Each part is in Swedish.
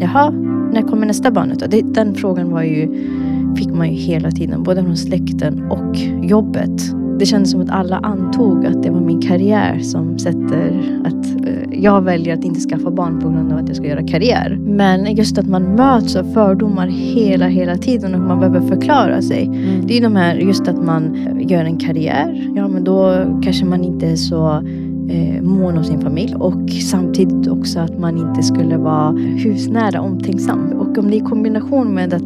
jaha, när kommer nästa? Det, den frågan var ju, fick man ju hela tiden, både från släkten och jobbet. Det kändes som att alla antog att det var min karriär som sätter att eh, jag väljer att inte skaffa barn på grund av att jag ska göra karriär. Men just att man möts av fördomar hela, hela tiden och man behöver förklara sig. Mm. Det är de här, just att man gör en karriär. Ja, men då kanske man inte är så eh, mån om sin familj och samtidigt också att man inte skulle vara husnära omtänksam. Och om det är i kombination med att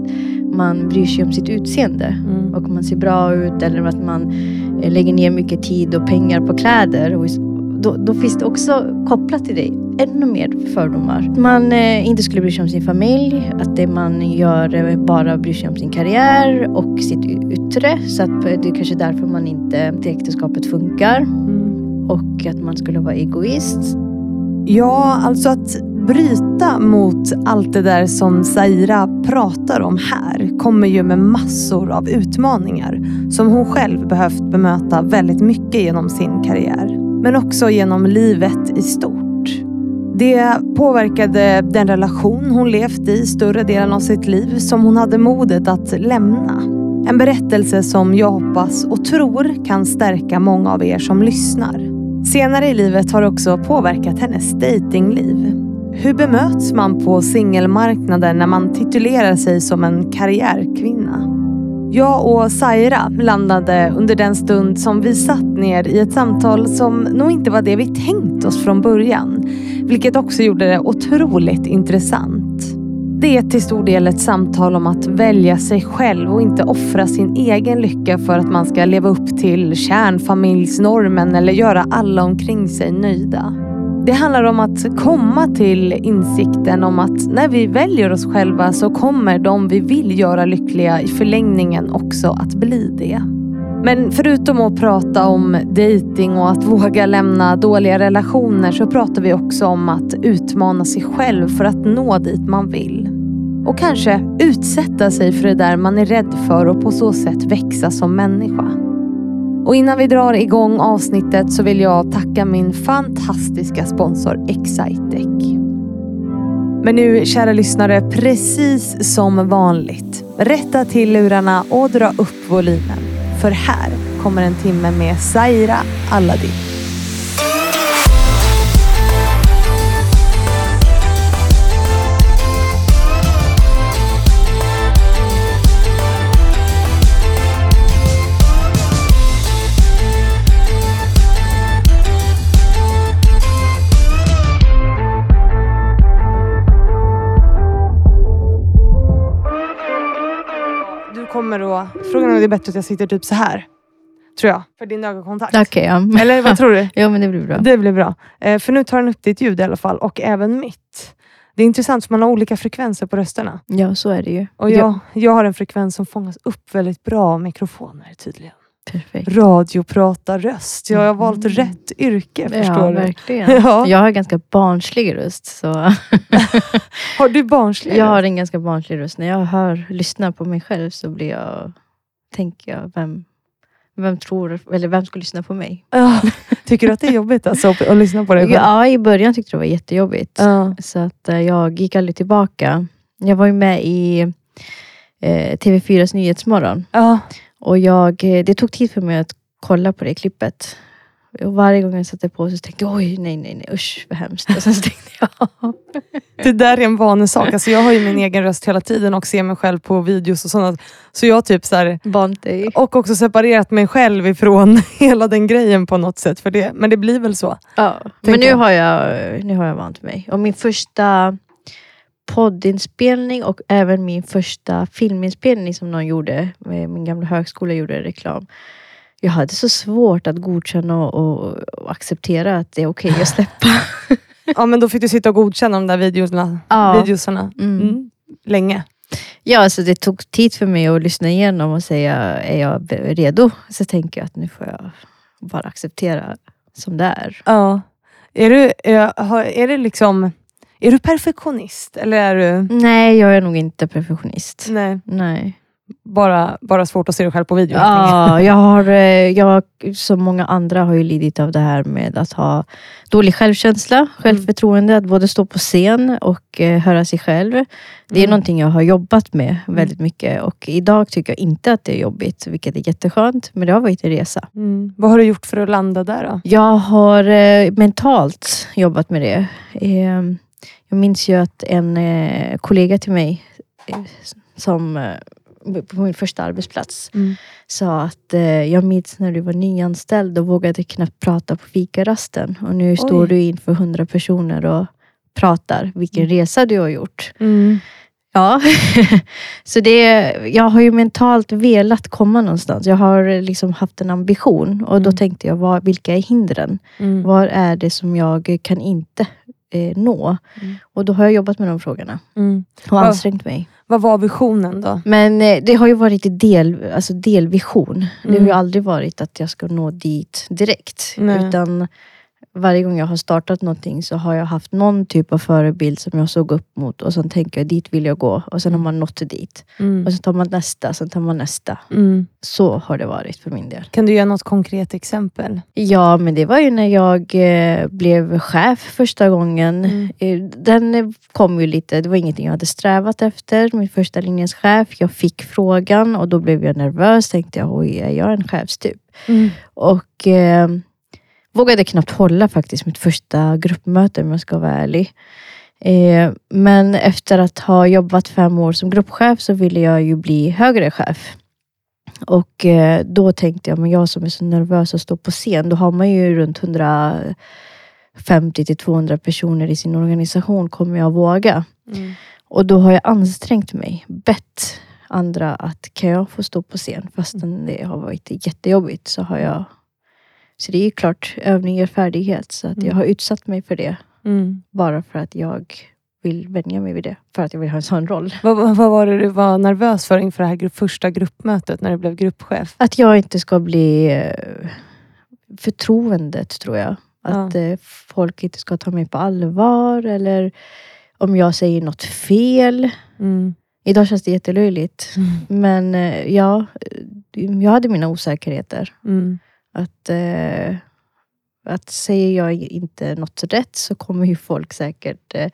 man bryr sig om sitt utseende Mm. och man ser bra ut eller att man eh, lägger ner mycket tid och pengar på kläder. Och då, då finns det också kopplat till det ännu mer fördomar. Att man eh, inte skulle bry sig om sin familj, att det man gör eh, bara bryr sig om sin karriär och sitt yttre. Så att det är kanske därför man inte, det äktenskapet funkar. Och att man skulle vara egoist. Ja, alltså att bryta mot allt det där som Zaira pratar om här kommer ju med massor av utmaningar som hon själv behövt bemöta väldigt mycket genom sin karriär. Men också genom livet i stort. Det påverkade den relation hon levt i större delen av sitt liv som hon hade modet att lämna. En berättelse som jag hoppas och tror kan stärka många av er som lyssnar. Senare i livet har det också påverkat hennes datingliv. Hur bemöts man på singelmarknaden när man titulerar sig som en karriärkvinna? Jag och Saira landade under den stund som vi satt ner i ett samtal som nog inte var det vi tänkt oss från början. Vilket också gjorde det otroligt intressant. Det är till stor del ett samtal om att välja sig själv och inte offra sin egen lycka för att man ska leva upp till kärnfamiljsnormen eller göra alla omkring sig nöjda. Det handlar om att komma till insikten om att när vi väljer oss själva så kommer de vi vill göra lyckliga i förlängningen också att bli det. Men förutom att prata om dating och att våga lämna dåliga relationer så pratar vi också om att utmana sig själv för att nå dit man vill. Och kanske utsätta sig för det där man är rädd för och på så sätt växa som människa. Och innan vi drar igång avsnittet så vill jag tacka min fantastiska sponsor Excitec. Men nu kära lyssnare, precis som vanligt. Rätta till lurarna och dra upp volymen. För här kommer en timme med Zaira Aladdin. Kommer att... Frågan är om det är bättre att jag sitter typ så här. Tror jag. För din ögonkontakt. Okej, ja. Eller vad tror du? ja men det blir bra. Det blir bra. Eh, för nu tar den upp ditt ljud i alla fall och även mitt. Det är intressant för man har olika frekvenser på rösterna. Ja, så är det ju. Och jag, jag har en frekvens som fångas upp väldigt bra av mikrofoner tydligen. Perfekt. Radiopratarröst. Jag har valt Mm. rätt yrke Ja, förstår du. verkligen. Ja. Jag har ganska barnslig röst. Så Har du barnslig jag har röst? en ganska barnslig röst. När jag hör, lyssnar på mig själv så blir jag, tänker jag, vem, vem tror, eller vem ska lyssna på mig? Ja. Tycker du att det är jobbigt alltså, att, att lyssna på dig själv? Ja, i början tyckte jag det var jättejobbigt. Ja. Så att eh, jag gick aldrig tillbaka. Jag var ju med i eh, TV4s Nyhetsmorgon. Ja. Och jag, eh, det tog tid för mig att kolla på det klippet. Och varje gång jag satte på så tänkte jag oj nej nej nej usch vad hemskt. Och sen så tänkte jag Det där är en vanesak. Alltså, jag har ju min egen röst hela tiden och ser mig själv på videos och sånt. Så jag typ så här, och också separerat mig själv ifrån hela den grejen på något sätt. För det, men det blir väl så. Ja. Men nu jag. har, jag, nu har jag vant mig. Och min första poddinspelning och även min första filminspelning som någon gjorde, min gamla högskola gjorde reklam. Jag hade så svårt att godkänna och, och, acceptera att det är okej att släppa. Ja, men då fick du sitta och godkänna de där videorna, Ja. videosarna. Mm. Mm. Länge. Ja, alltså det tog tid för mig att lyssna igenom och säga, är jag redo? Så tänker jag att nu får jag bara acceptera som det är. Ja. Är du, är det liksom... Är du perfektionist? Eller är du... Nej, jag är nog inte perfektionist. Nej. Nej. Bara, bara svårt att se dig själv på video. Ja, jag har, eh, jag som många andra har ju lidit av det här med att ha dålig självkänsla, självförtroende, att både stå på scen och eh, höra sig själv. Det är Mm. någonting jag har jobbat med väldigt mycket och idag tycker jag inte att det är jobbigt, vilket är jätteskönt. Men det har varit en resa. Mm. Vad har du gjort för att landa där då? Jag har eh, mentalt jobbat med det. Eh, jag minns ju att en eh, kollega till mig eh, som eh, på min första arbetsplats sa att eh, jag minns när du var nyanställd och vågade knappt prata på fikarasten. Och nu står Oj. du inför hundra personer och pratar. Vilken resa du har gjort. Mm. Ja, så det, jag har ju mentalt velat komma någonstans. Jag har liksom haft en ambition och då Mm. tänkte jag, vad, vilka är hindren? Mm. Vad är det som jag kan inte eh, nå? Mm. Och då har jag jobbat med de frågorna Mm. och Vad- ansträngt mig. Vad var visionen då? Men eh, det har ju varit del, alltså delvision. Det har ju Mm. aldrig varit att jag ska nå dit direkt. Nej. Utan varje gång jag har startat någonting så har jag haft någon typ av förebild som jag såg upp mot och sen tänker jag dit vill jag gå och sen har man nått dit. Mm. Och sen tar man nästa, sen tar man nästa. Mm. Så har det varit för min del. Kan du ge något konkret exempel? Ja, men det var ju när jag eh, blev chef första gången. Mm. Eh, Den eh, kom ju lite, det var ingenting jag hade strävat efter. Min första linjens chef. Jag fick frågan och då blev jag nervös. Tänkte jag, oj, är jag en chefstyp? Mm. Och eh, vågade knappt hålla faktiskt mitt första gruppmöte om jag ska vara ärlig. Eh, men efter att ha jobbat fem år som gruppchef så ville jag ju bli högre chef. Och eh, då tänkte jag, men jag som är så nervös att stå på scen, då har man ju runt 150 till 200 personer i sin organisation. Kommer jag våga? Mm. Och då har jag ansträngt mig, bett andra att kan jag få stå på scen fastän det har varit jättejobbigt så har jag så det är ju klart, övning ger färdighet. Så att jag Mm. har utsatt mig för det. Mm. Bara för att jag vill vänja mig vid det. För att jag vill ha en sån roll. Vad, vad var det du var nervös för inför det här första gruppmötet när du blev gruppchef? Att jag inte ska bli eh, förtroendet tror jag. Att eh, folk inte ska ta mig på allvar. Eller om jag säger något fel. Mm. Idag känns det jättelöjligt. Men eh, ja, jag hade mina osäkerheter. Mm. Att, eh, att säger jag inte något rätt så kommer ju folk säkert eh,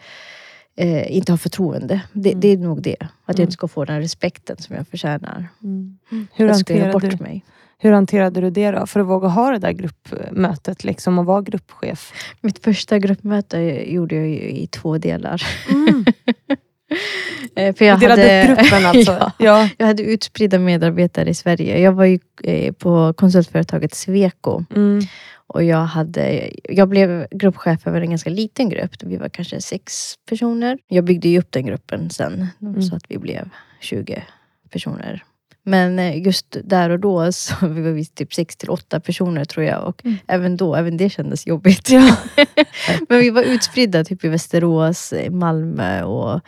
eh, inte ha förtroende. Det, Mm. det är nog det. Att jag Mm. inte ska få den respekten som jag förtjänar. Mm. Hur, jag hanterade bort du, mig. hur hanterade du det då? För att våga ha det där gruppmötet liksom, och vara gruppchef? Mitt första gruppmöte gjorde jag i två delar. Mm. Eh, För jag, delade hade, upp gruppen alltså? ja, ja. jag hade utspridda medarbetare i Sverige. Jag var ju eh, på konsultföretaget Sweco. Mm. Och jag, hade, jag blev gruppchef över en ganska liten grupp. Vi var kanske sex personer. Jag byggde ju upp den gruppen sen. Mm. Så att vi blev 20 personer. Men eh, just där och då så vi var vi typ sex till åtta personer tror jag. Och Mm. även då, även det kändes jobbigt. Ja. Men vi var utspridda typ i Västerås, Malmö och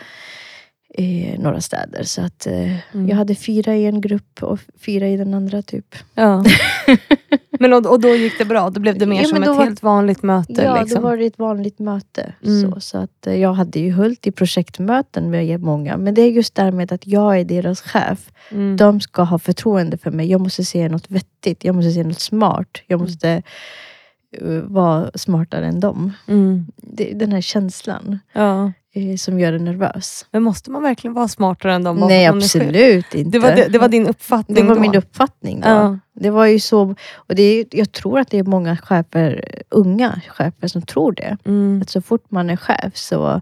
eh, några städer. Så att eh, Mm. jag hade fyra i en grupp och fyra i den andra typ. Ja. Men och, och då gick det bra? Då blev det mer Ja, som ett var- helt vanligt möte? Ja, liksom. då var det ett vanligt möte. Mm. Så, så att eh, jag hade ju hult i projektmöten med många. Men det är just där med att jag är deras chef. mm. De ska ha förtroende för mig. Jag måste se något vettigt. Jag måste se något smart. Jag Mm. måste eh, vara smartare än dem. Mm. Det, den här känslan Ja. Eh, som gör en nervös. Men måste man verkligen vara smartare än bara Nej, absolut inte. Det var, det, det var din uppfattning Det var då? min uppfattning då. Ja. Det var ju så, och det är, jag tror att det är många chefer, unga chefer som tror det. Mm. Att så fort man är chef så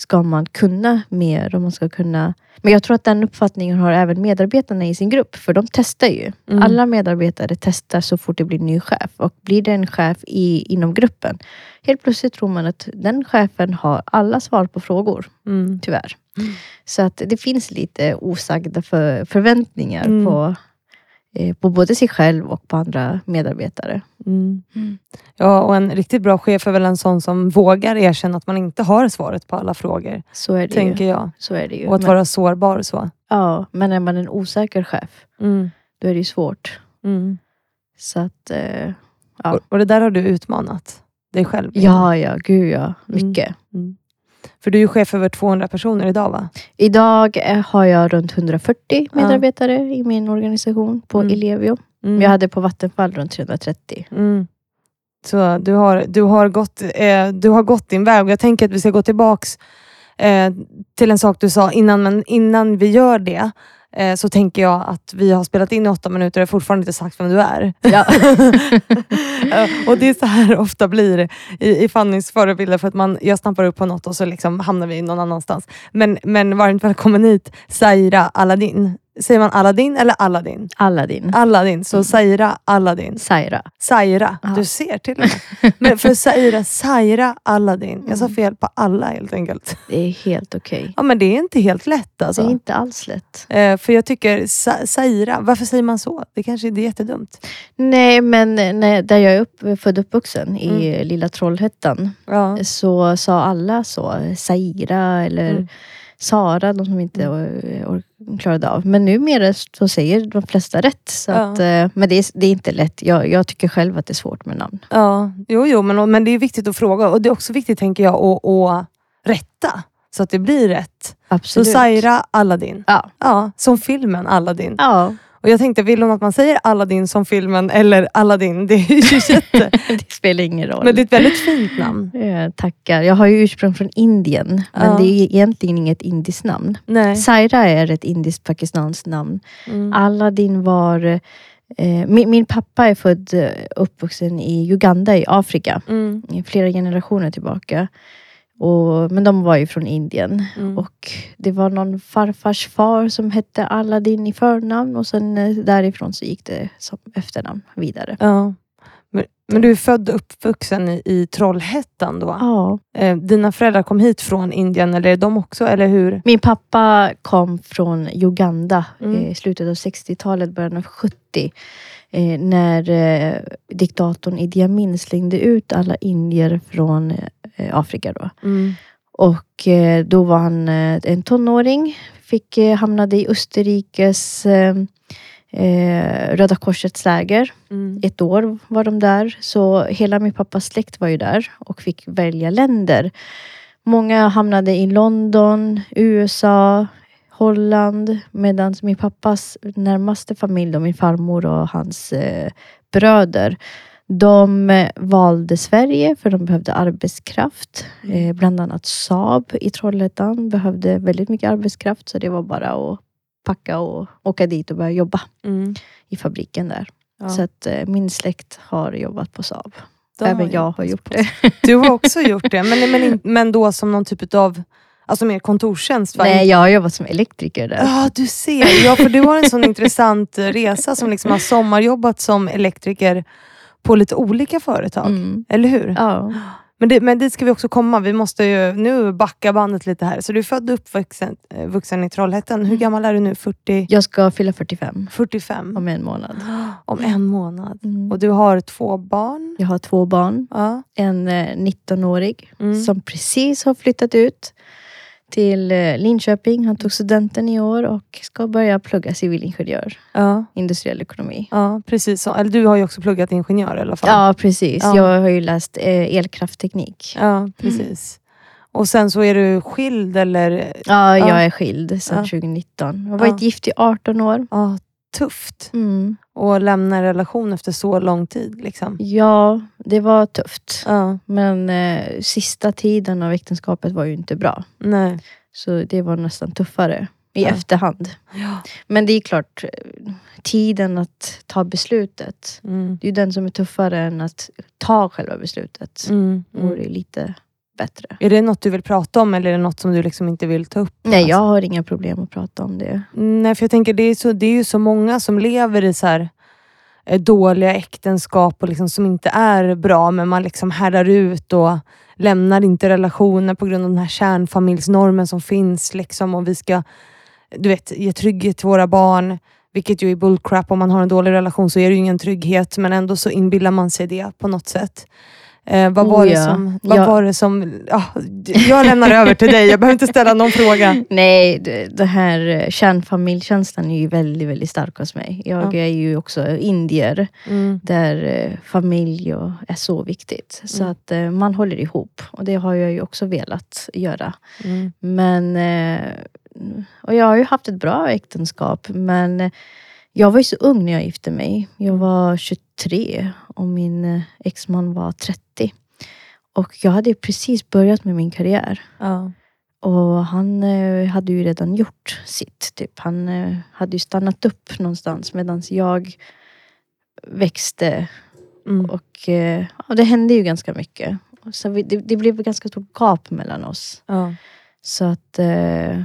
ska man kunna mer och man ska kunna... Men jag tror att den uppfattningen har även medarbetarna i sin grupp, för de testar ju. Mm. Alla medarbetare testar så fort det blir ny chef och blir det en chef i, inom gruppen, helt plötsligt tror man att den chefen har alla svar på frågor, Mm. tyvärr. Mm. Så att det finns lite osagda för, förväntningar Mm. på, på både sig själv och på andra medarbetare. Mm. Mm. Ja, och en riktigt bra chef är väl en sån som vågar erkänna att man inte har svaret på alla frågor, Så är det tänker ju. jag. Så är det ju. Och att Men, vara sårbar så. ja, men är man en osäker chef, Mm. då är det ju svårt. Mm. Så att, eh, Ja. Och, och det där har du utmanat dig själv ja, ja, gud ja. Mycket. För du är ju chef över 200 personer idag va? Idag eh, har jag runt 140 medarbetare i min organisation på Mm. Ellevio. Mm. Jag hade på Vattenfall runt 330. Mm. Så du har, du, har gått, eh, du har gått din väg. Jag tänker att vi ska gå tillbaks eh, till en sak du sa innan, men innan vi gör det eh, så tänker jag att vi har spelat in i åtta minuter och fortfarande inte sagt vem du är. Ja. Eh, och det är så här ofta blir i, i Fannys förebilder för att man, jag stampar upp på något och så liksom hamnar vi någon annanstans. Men, men varmt välkommen hit Zaira Aladdin. Säger man Aladdin eller Aladdin? Aladdin. Aladdin, så Zaira Aladdin. Zaira. Zaira, Ja. du ser till och med. Men för Zaira, Zaira Aladdin. Jag sa Mm. fel på alla helt enkelt. Det är helt okej. Ja men det är inte helt lätt alltså. Det är inte alls lätt. Eh, för jag tycker Sa- Zaira, varför säger man så? Det kanske är jättedumt. Nej, men när, där jag är upp, född och uppvuxen i lilla Trollhättan Ja. så sa alla så. Zaira eller Mm. Sara, de som inte or- or- klarade av. Men numera så säger de flesta rätt. Så Ja. att, eh, men det är, det är inte lätt. Jag, jag tycker själv att det är svårt med namn. Ja, jo, jo men, men det är viktigt att fråga och det är också viktigt tänker jag att, att rätta så att det blir rätt. Absolut. Så Zaira Aladdin. Ja. Ja, som filmen Aladdin. ja, Och jag tänkte, vill hon att man säger Aladdin som filmen eller Aladdin? Det är ju jätte... det spelar ingen roll. men det är ett väldigt fint namn. Eh, tackar. Jag har ju ursprung från Indien, men Ja. det är egentligen inget indiskt namn. Nej. Zaira är ett indiskt-pakistanskt namn. Mm. Aladdin var... Eh, min, min pappa är född eh, uppvuxen i Uganda i Afrika, Mm. flera generationer tillbaka. Och, men de var ju från Indien. Mm. Och det var någon farfars far som hette Aladdin i förnamn och sen eh, därifrån så gick det som efternamn vidare. Ja. Men, men du är född och uppvuxen i, i Trollhättan då? Ja. Eh, dina föräldrar kom hit från Indien, eller är de också, eller hur? Min pappa kom från Uganda Mm. eh, i slutet av 60-talet, början av 70. Eh, när eh, diktatorn Idi Amin slängde ut alla indier från eh, Afrika. Då. Mm. Och eh, då var han eh, en tonåring, fick, eh, hamnade i Österrikes Röda Korsets läger. Mm. Ett år var de där, så hela min pappas släkt var ju där och fick välja länder. Många hamnade i London, USA, Holland medan min pappas närmaste familj, då, min farmor och hans eh, bröder, de eh, valde Sverige för de behövde arbetskraft. Eh, bland annat Saab i Trollhättan behövde väldigt mycket arbetskraft så det var bara att packa och åka dit och börja jobba Mm. i fabriken där. Ja. Så att eh, min släkt har jobbat på Saab. De har Även jag jobbat har gjort det. Du har också gjort det, men, men, men då som någon typ av alltså mer kontorstjänst? va? Nej, jag har jobbat som elektriker där. Ja, du ser. Ja, för du har en sån intressant eh, resa som liksom har sommarjobbat som elektriker på lite olika företag. Mm. Eller hur? Ja. Men, det, men dit ska vi också komma. Vi måste ju nu backa bandet lite här. Så du är född och uppvuxen eh, vuxen i Trollhättan. Hur Mm. gammal är du nu? 40, Jag ska fylla 45 45? om en månad. Om en månad. Mm. Och du har två barn? Jag har två barn. Ja. En eh, 19-årig Mm. som precis har flyttat ut till eh, Linköping. Han tog studenten i år och ska börja plugga civilingenjör, Ja. industriell ekonomi. ja, precis. Eller du har ju också pluggat ingenjör i alla fall. Ja, precis. Ja. Jag har ju läst eh, elkraftteknik. Ja, precis. Och sen så är du skild eller? Ja, Ja. jag är skild sedan Ja. 2019. Jag har varit Ja. gift i 18 år. Ja, tufft. Mm. Och lämna en relation efter så lång tid. Liksom. Ja, det var tufft. Ja, Men eh, sista tiden av äktenskapet var ju inte bra. nej. Så det var nästan tuffare i Ja. efterhand. Ja. Men det är klart, eh, tiden att ta beslutet. Mm. Det är ju den som är tuffare än att ta själva beslutet. Mm. Mm. är det lite bättre. Är det något du vill prata om eller är det något som du liksom inte vill ta upp? Nej, jag Alltså? har inga problem att prata om det. Nej, för jag tänker det är, så, det är ju så många som lever i så här, eh, dåliga äktenskap och liksom, som inte är bra, men man liksom härdar ut och lämnar inte relationer på grund av den här kärnfamiljsnormen som finns. Liksom, och vi ska du vet, ge trygghet till våra barn, vilket ju är bullcrap. Om man har en dålig relation så är det ju ingen trygghet, men ändå så inbillar man sig det på något sätt. Eh, vad, Oh, var det ja. som, vad Ja. var det som... Ja, jag lämnar över till dig, jag behöver inte ställa någon fråga. Nej, det, det här eh, kärnfamiljkänslan är ju väldigt, väldigt stark hos mig. Jag Ja. är ju också indier, Mm. där eh, familj är så viktigt. Så Mm. att eh, man håller ihop. Och det har jag ju också velat göra. Mm. Men, och jag har ju haft ett bra äktenskap, men jag var ju så ung när jag gifte mig. Jag var 23 och min eh, exman var 30. Och jag hade precis börjat med min karriär. Ja. Och han eh, hade ju redan gjort sitt. Typ. Han eh, hade ju stannat upp någonstans medan jag växte. Mm. Och ja, det hände ju ganska mycket. Så vi, det, det blev ett ganska stort gap mellan oss. Ja. Så att eh,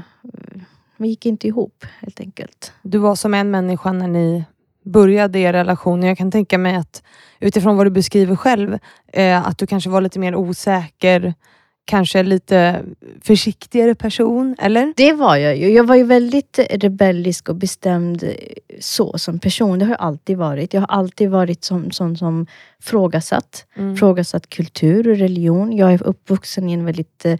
vi gick inte ihop helt enkelt. Du var som en människa när ni började er relation. Jag kan tänka mig att utifrån vad du beskriver själv, eh, att du kanske var lite mer osäker, kanske lite försiktigare person, eller? Det var jag ju. Jag var ju väldigt rebellisk och bestämd så som person. Det har jag alltid varit. Jag har alltid varit som, sån som frågasatt. Mm. Frågasatt kultur och religion. Jag är uppvuxen i en väldigt eh,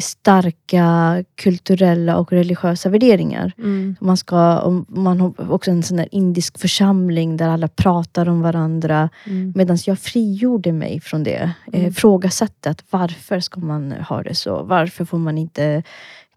starka kulturella och religiösa värderingar. Mm. Man, ska, och man har också en sån indisk församling där alla pratar om varandra. Mm. Medan jag frigjorde mig från det. Mm. Eh, frågasatte att varför ska man ha det så? Varför får man inte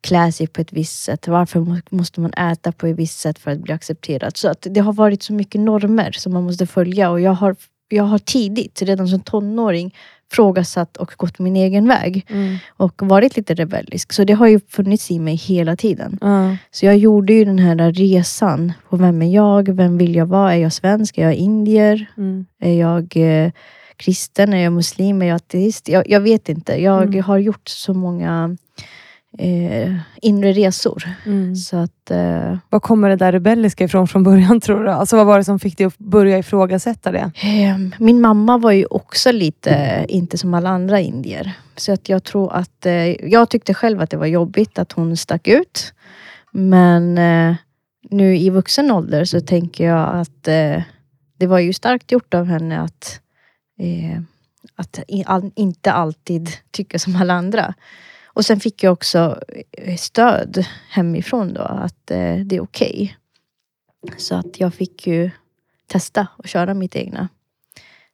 klä sig på ett visst sätt? Varför må- måste man äta på ett visst sätt för att bli accepterad? Så att det har varit så mycket normer som man måste följa och jag har, jag har tidigt, redan som tonåring, frågasatt och gått min egen väg. Mm. Och varit lite rebellisk. Så det har ju funnits i mig hela tiden. Ja. Så jag gjorde ju den här resan på vem är jag? Vem vill jag vara? Är jag svensk? Är jag indier? Mm. Är jag eh, kristen? Är jag muslim? Är jag ateist? Jag, jag vet inte. Jag Mm. har gjort så många eh, inre resor. Mm. Så att, eh, Var kommer det där rebelliska ifrån från början tror du? Alltså, vad var det som fick dig att börja ifrågasätta det? eh, min mamma var ju också lite inte som alla andra indier. Så att jag tror att, eh, jag tyckte själv att det var jobbigt att hon stack ut. Men eh, nu i vuxen ålder så tänker jag att eh, det var ju starkt gjort av henne att, eh, att i, all, inte alltid tycka som alla andra. Och sen fick jag också eh, stöd hemifrån då, att eh, det är okej. Så att jag fick ju testa och köra mitt egna.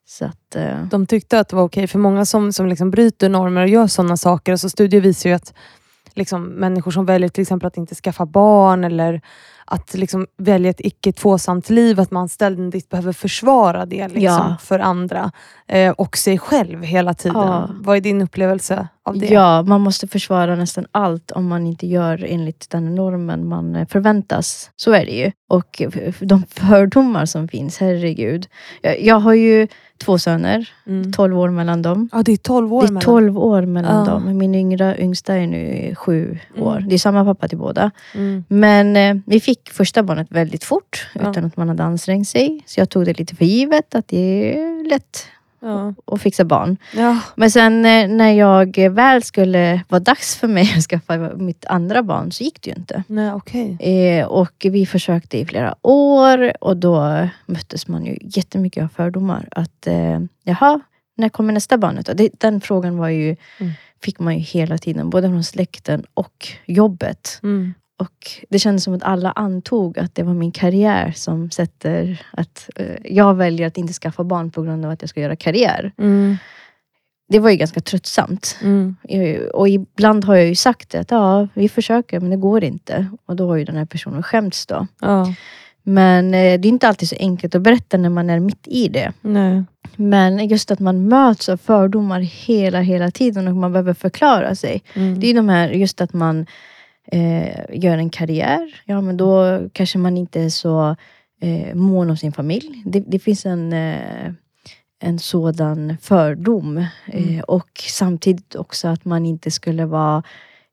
Så att, eh, De tyckte att det var okej, för många som, som liksom bryter normer och gör sådana saker, alltså studier visar ju att liksom, människor som väljer till exempel att inte skaffa barn eller att liksom välja ett icke tvåsamt liv, att man ständigt behöver försvara det liksom, Ja. för andra eh, och sig själv hela tiden. Ja. Vad är din upplevelse av det? Ja, man måste försvara nästan allt om man inte gör enligt den normen man eh, förväntas. Så är det ju. Och de fördomar som finns, herregud. Jag, jag har ju två söner, Mm. 12 år mellan dem. Ja, det är 12 år Det är mellan. 12 år mellan Ja. dem. Min yngre, yngsta är nu sju Mm. år. Det är samma pappa till båda. Mm. Men eh, vi fick första barnet väldigt fort Ja. utan att man hade ansträngt sig. Så jag tog det lite för givet att det är lätt Ja. att fixa barn. Ja. Men sen eh, när jag väl skulle vara dags för mig att skaffa mitt andra barn så gick det ju inte. Nej, okej. Eh, och vi försökte i flera år och då möttes man ju jättemycket av fördomar. Att eh, jaha, när kommer nästa barnet då? Det, den frågan var ju, Mm. fick man ju hela tiden, både från släkten och jobbet. Mm. Och det kändes som att alla antog att det var min karriär som sätter att eh, jag väljer att inte skaffa barn på grund av att jag ska göra karriär. Mm. Det var ju ganska tröttsamt. Mm. Och ibland har jag ju sagt det, att ja, vi försöker men det går inte. Och då har ju den här personen skämts då. Ja. Men eh, det är inte alltid så enkelt att berätta när man är mitt i det. Nej. Men just att man möts av fördomar hela, hela tiden och man behöver förklara sig. Mm. Det är de här, just att man eh, gör en karriär. Ja, men då kanske man inte är så eh, mån om sin familj. Det, det finns en, eh, en sådan fördom. Mm. Eh, och samtidigt också att man inte skulle vara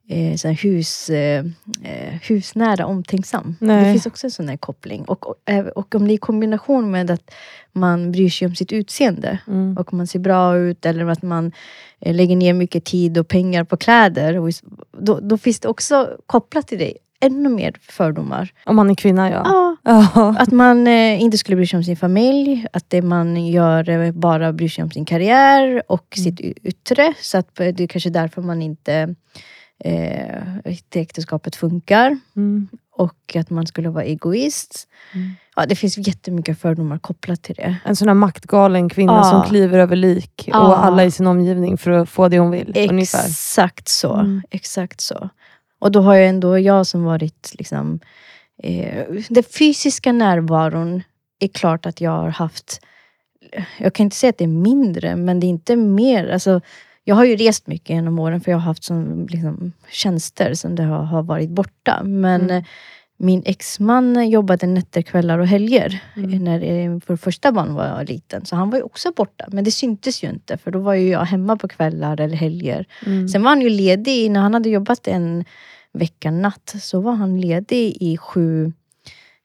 eh, så här hus, eh, eh, husnära omtänksam. Nej. Det finns också en sån här koppling. Och, och, och om det är i kombination med att man bryr sig om sitt utseende Mm. och man ser bra ut eller att man eh, lägger ner mycket tid och pengar på kläder. Och då, då finns det också kopplat till det ännu mer fördomar. Om man är kvinna ja. Ja, att man eh, inte skulle bry sig om sin familj, att det man gör eh, bara bryr sig om sin karriär och Mm. sitt yttre. Så att eh, det är kanske därför man inte eh, det äktenskapet funkar. Mm. Och att man skulle vara egoist. Mm. Ja, det finns jättemycket fördomar kopplat till det. En sån här maktgalen kvinna Ja. som kliver över lik Ja. och alla i sin omgivning för att få det hon vill. Ungefär. Exakt så. Mm. Exakt så. Och då har jag ändå, jag som varit liksom... Eh, den fysiska närvaron är klart att jag har haft... Jag kan inte säga att det är mindre, men det är inte mer. Alltså, jag har ju rest mycket genom åren för jag har haft som, liksom, tjänster som det har, har varit borta. Men Mm. eh, min exman jobbade nätter, kvällar och helger Mm. när eh, vår första barn var liten. Så han var ju också borta. Men det syntes ju inte för då var ju jag hemma på kvällar eller helger. Mm. Sen var han ju ledig, när han hade jobbat en vecka natt så var han ledig i sju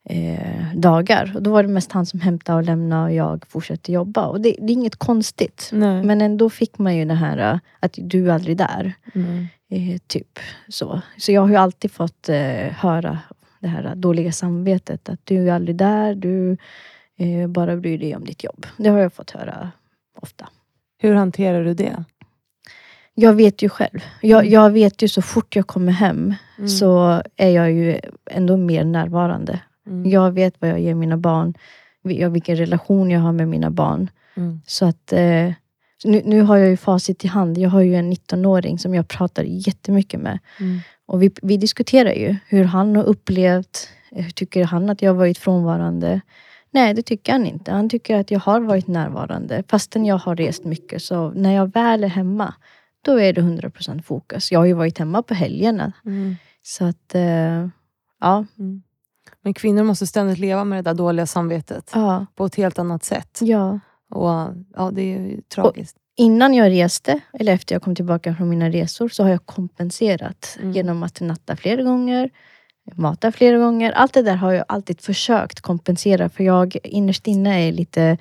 eh, dagar. Och då var det mest han som hämtade och lämnade och jag fortsatte jobba. Och det, det är inget konstigt. Nej. Men ändå fick man ju det här eh, att du är aldrig där. Mm. Eh, typ så. Så jag har ju alltid fått eh, höra det här dåliga samvetet. Att du är aldrig där, du eh, bara bryr dig om ditt jobb. Det har jag fått höra ofta. Hur hanterar du det? Jag vet ju själv. Jag, Mm. jag vet ju så fort jag kommer hem Mm. så är jag ju ändå mer närvarande. Mm. Jag vet vad jag ger mina barn. vi- Vilken relation jag har med mina barn. Mm. Så att eh, nu, nu har jag ju facit i hand. Jag har ju en 19-åring som jag pratar jättemycket med. Mm. Och vi, vi diskuterar ju hur han har upplevt, eh, hur tycker han att jag har varit frånvarande? Nej, det tycker han inte. Han tycker att jag har varit närvarande fastän jag har rest mycket. Så när jag väl är hemma, då är det 100% fokus. Jag har ju varit hemma på helgerna. Mm. Så att, eh, ja. Mm. Men kvinnor måste ständigt leva med det där dåliga samvetet ja. på ett helt annat sätt. ja. Och ja, Det är ju tragiskt. Innan jag reste, eller efter jag kom tillbaka från mina resor, så har jag kompenserat Mm. genom att natta flera gånger, mata flera gånger. Allt det där har jag alltid försökt kompensera för jag innerst inne är lite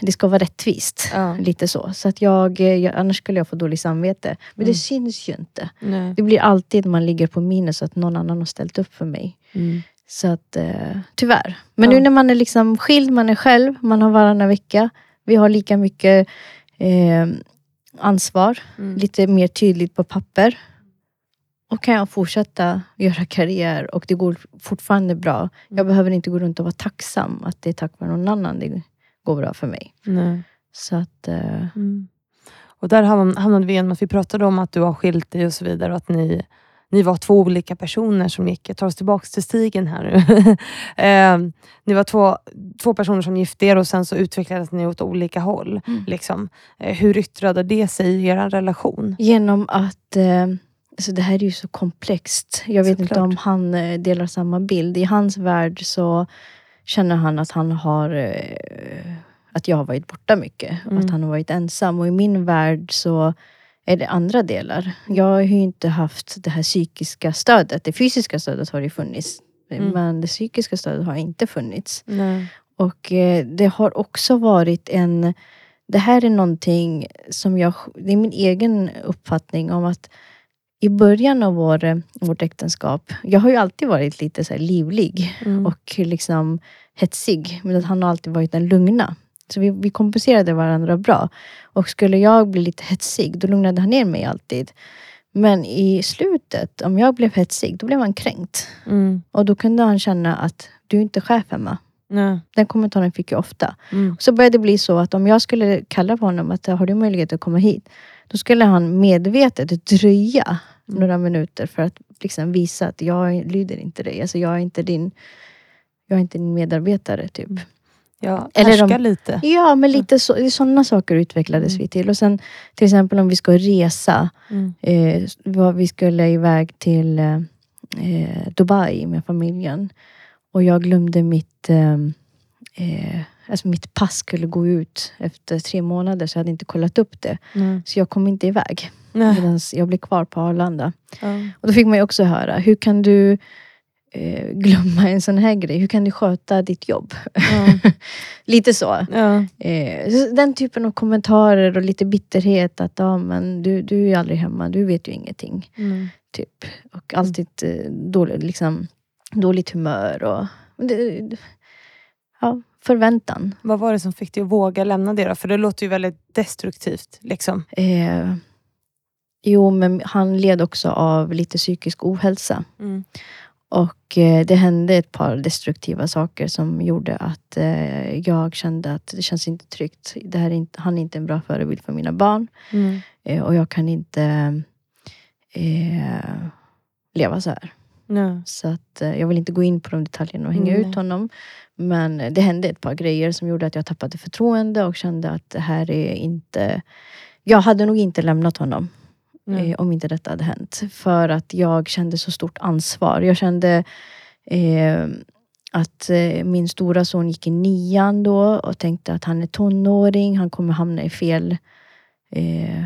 det ska vara rättvist. Ja. Lite så. Så att jag, eh, jag, annars skulle jag få dåligt samvete. Men Mm. det syns ju inte. Nej. Det blir alltid man ligger på minus att någon annan har ställt upp för mig. Mm. Så att eh, tyvärr. Men Ja. nu när man är liksom skild, man är själv, man har varannan vecka. Vi har lika mycket eh, ansvar, Mm. lite mer tydligt på papper. Och kan jag fortsätta göra karriär och det går fortfarande bra. Jag Mm. behöver inte gå runt och vara tacksam att det är tack vare någon annan det går bra för mig. Nej. Så att, eh, Mm. Och där hamn- hamnade vi igenom att vi pratade om att du har skilt dig och så vidare. Och att ni, ni var två olika personer som gick. Jag tar oss tillbaka till stigen här nu. eh, ni var två, två personer som gifte er och sen så utvecklades ni åt olika håll. Mm. Liksom. Eh, hur yttrade det sig i er relation? genom att eh, alltså det här är ju så komplext. Jag vet inte Såklart. om han eh, delar samma bild. I hans värld så känner han att han har eh, att jag har varit borta mycket. Mm. Att han har varit ensam. Och i min värld så är det andra delar. Jag har ju inte haft det här psykiska stödet. Det fysiska stödet har ju funnits. Mm. Men det psykiska stödet har inte funnits. Nej. Och eh, det har också varit en... Det här är någonting som jag... Det är min egen uppfattning om att i början av vår, vårt äktenskap, jag har ju alltid varit lite så livlig Mm. och liksom hetsig. Men han har alltid varit den lugna. Så vi, vi kompenserade varandra bra. Och skulle jag bli lite hetsig, då lugnade han ner mig alltid. Men i slutet, om jag blev hetsig, då blev han kränkt. Mm. Och då kunde han känna att du är inte chef hemma. Nej. Den kommentaren fick jag ofta. Mm. Så började det bli så att om jag skulle kalla på honom att har du möjlighet att komma hit? Då skulle han medvetet dröja. Några minuter för att liksom visa att jag lyder inte dig. Alltså jag är inte din, jag är inte din medarbetare. typ. Ja, Eller härska de- lite. Ja, men lite så, sådana saker utvecklades Mm. vi till. Och sen till exempel om vi ska resa. Mm. Eh, var- vi skulle iväg till eh, eh, Dubai med familjen. Och jag glömde mitt, eh, eh, alltså mitt pass skulle gå ut efter tre månader så jag hade inte kollat upp det. Nej. Så jag kom inte iväg. Medan jag blev kvar på Arlanda. Ja. Och då fick man ju också höra, hur kan du eh, glömma en sån här grej? Hur kan du sköta ditt jobb? Ja. lite så. Ja. Eh, den typen av kommentarer och lite bitterhet att ja, men du, du är ju aldrig hemma, du vet ju ingenting. Mm. Typ. Och alltid eh, dålig, liksom, dåligt humör och det, ja, förväntan. Vad var det som fick dig att våga lämna det då? För det låter ju väldigt destruktivt. Liksom. Eh, jo, men han led också av lite psykisk ohälsa. Mm. Och eh, det hände ett par destruktiva saker som gjorde att eh, jag kände att det känns inte tryggt. Det här är inte, han är inte en bra förebild för mina barn. Mm. Eh, och jag kan inte eh, leva så här. Nej. Så att, eh, jag vill inte gå in på de detaljerna och hänga Nej. ut honom. Men det hände ett par grejer som gjorde att jag tappade förtroende och kände att det här är inte... Jag hade nog inte lämnat honom Nej. eh, om inte detta hade hänt. För att jag kände så stort ansvar. Jag kände eh, att eh, min stora son gick i nian då och tänkte att han är tonåring, han kommer hamna i fel eh,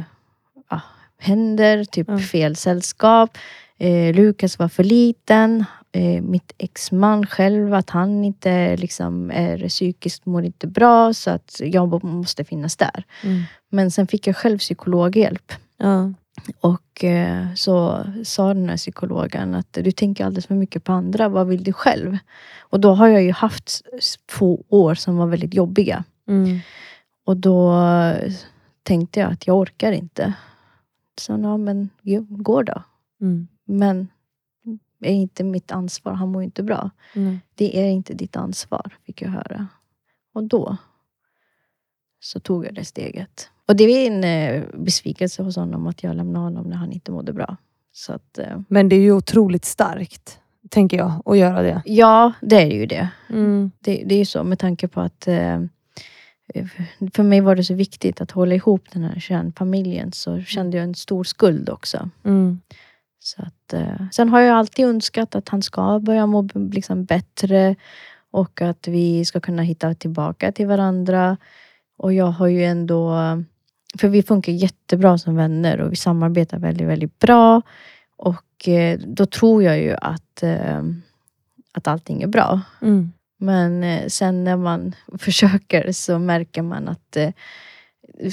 ja, händer, typ Mm. fel sällskap. Eh, Lukas var för liten. Eh, mitt exman själv, att han inte liksom är psykiskt mår inte bra så att jag måste finnas där. Mm. Men sen fick jag själv psykologhjälp. Ja. Och eh, så sa den här psykologen att du tänker alldeles för mycket på andra, vad vill du själv? Och då har jag ju haft två år som var väldigt jobbiga. Mm. Och då tänkte jag att jag orkar inte. Så ja, men går då. Mm. Men det är inte mitt ansvar, han mår ju inte bra. Nej. Det är inte ditt ansvar, fick jag höra. Och då så tog jag det steget. Och det är en eh, besvikelse hos honom att jag lämnade honom när han inte mådde bra. Så att, eh, Men det är ju otroligt starkt, tänker jag, att göra det. ja, det är ju det. Mm. Det, det är ju så med tanke på att eh, för mig var det så viktigt att hålla ihop den här kärnfamiljen så kände jag en stor skuld också. Mm. Så att, sen har jag alltid önskat att han ska börja må liksom bättre och att vi ska kunna hitta tillbaka till varandra. Och jag har ju ändå, för vi funkar jättebra som vänner och vi samarbetar väldigt, väldigt bra. Och eh, då tror jag ju att, eh, att allting är bra. Mm. Men eh, sen när man försöker så märker man att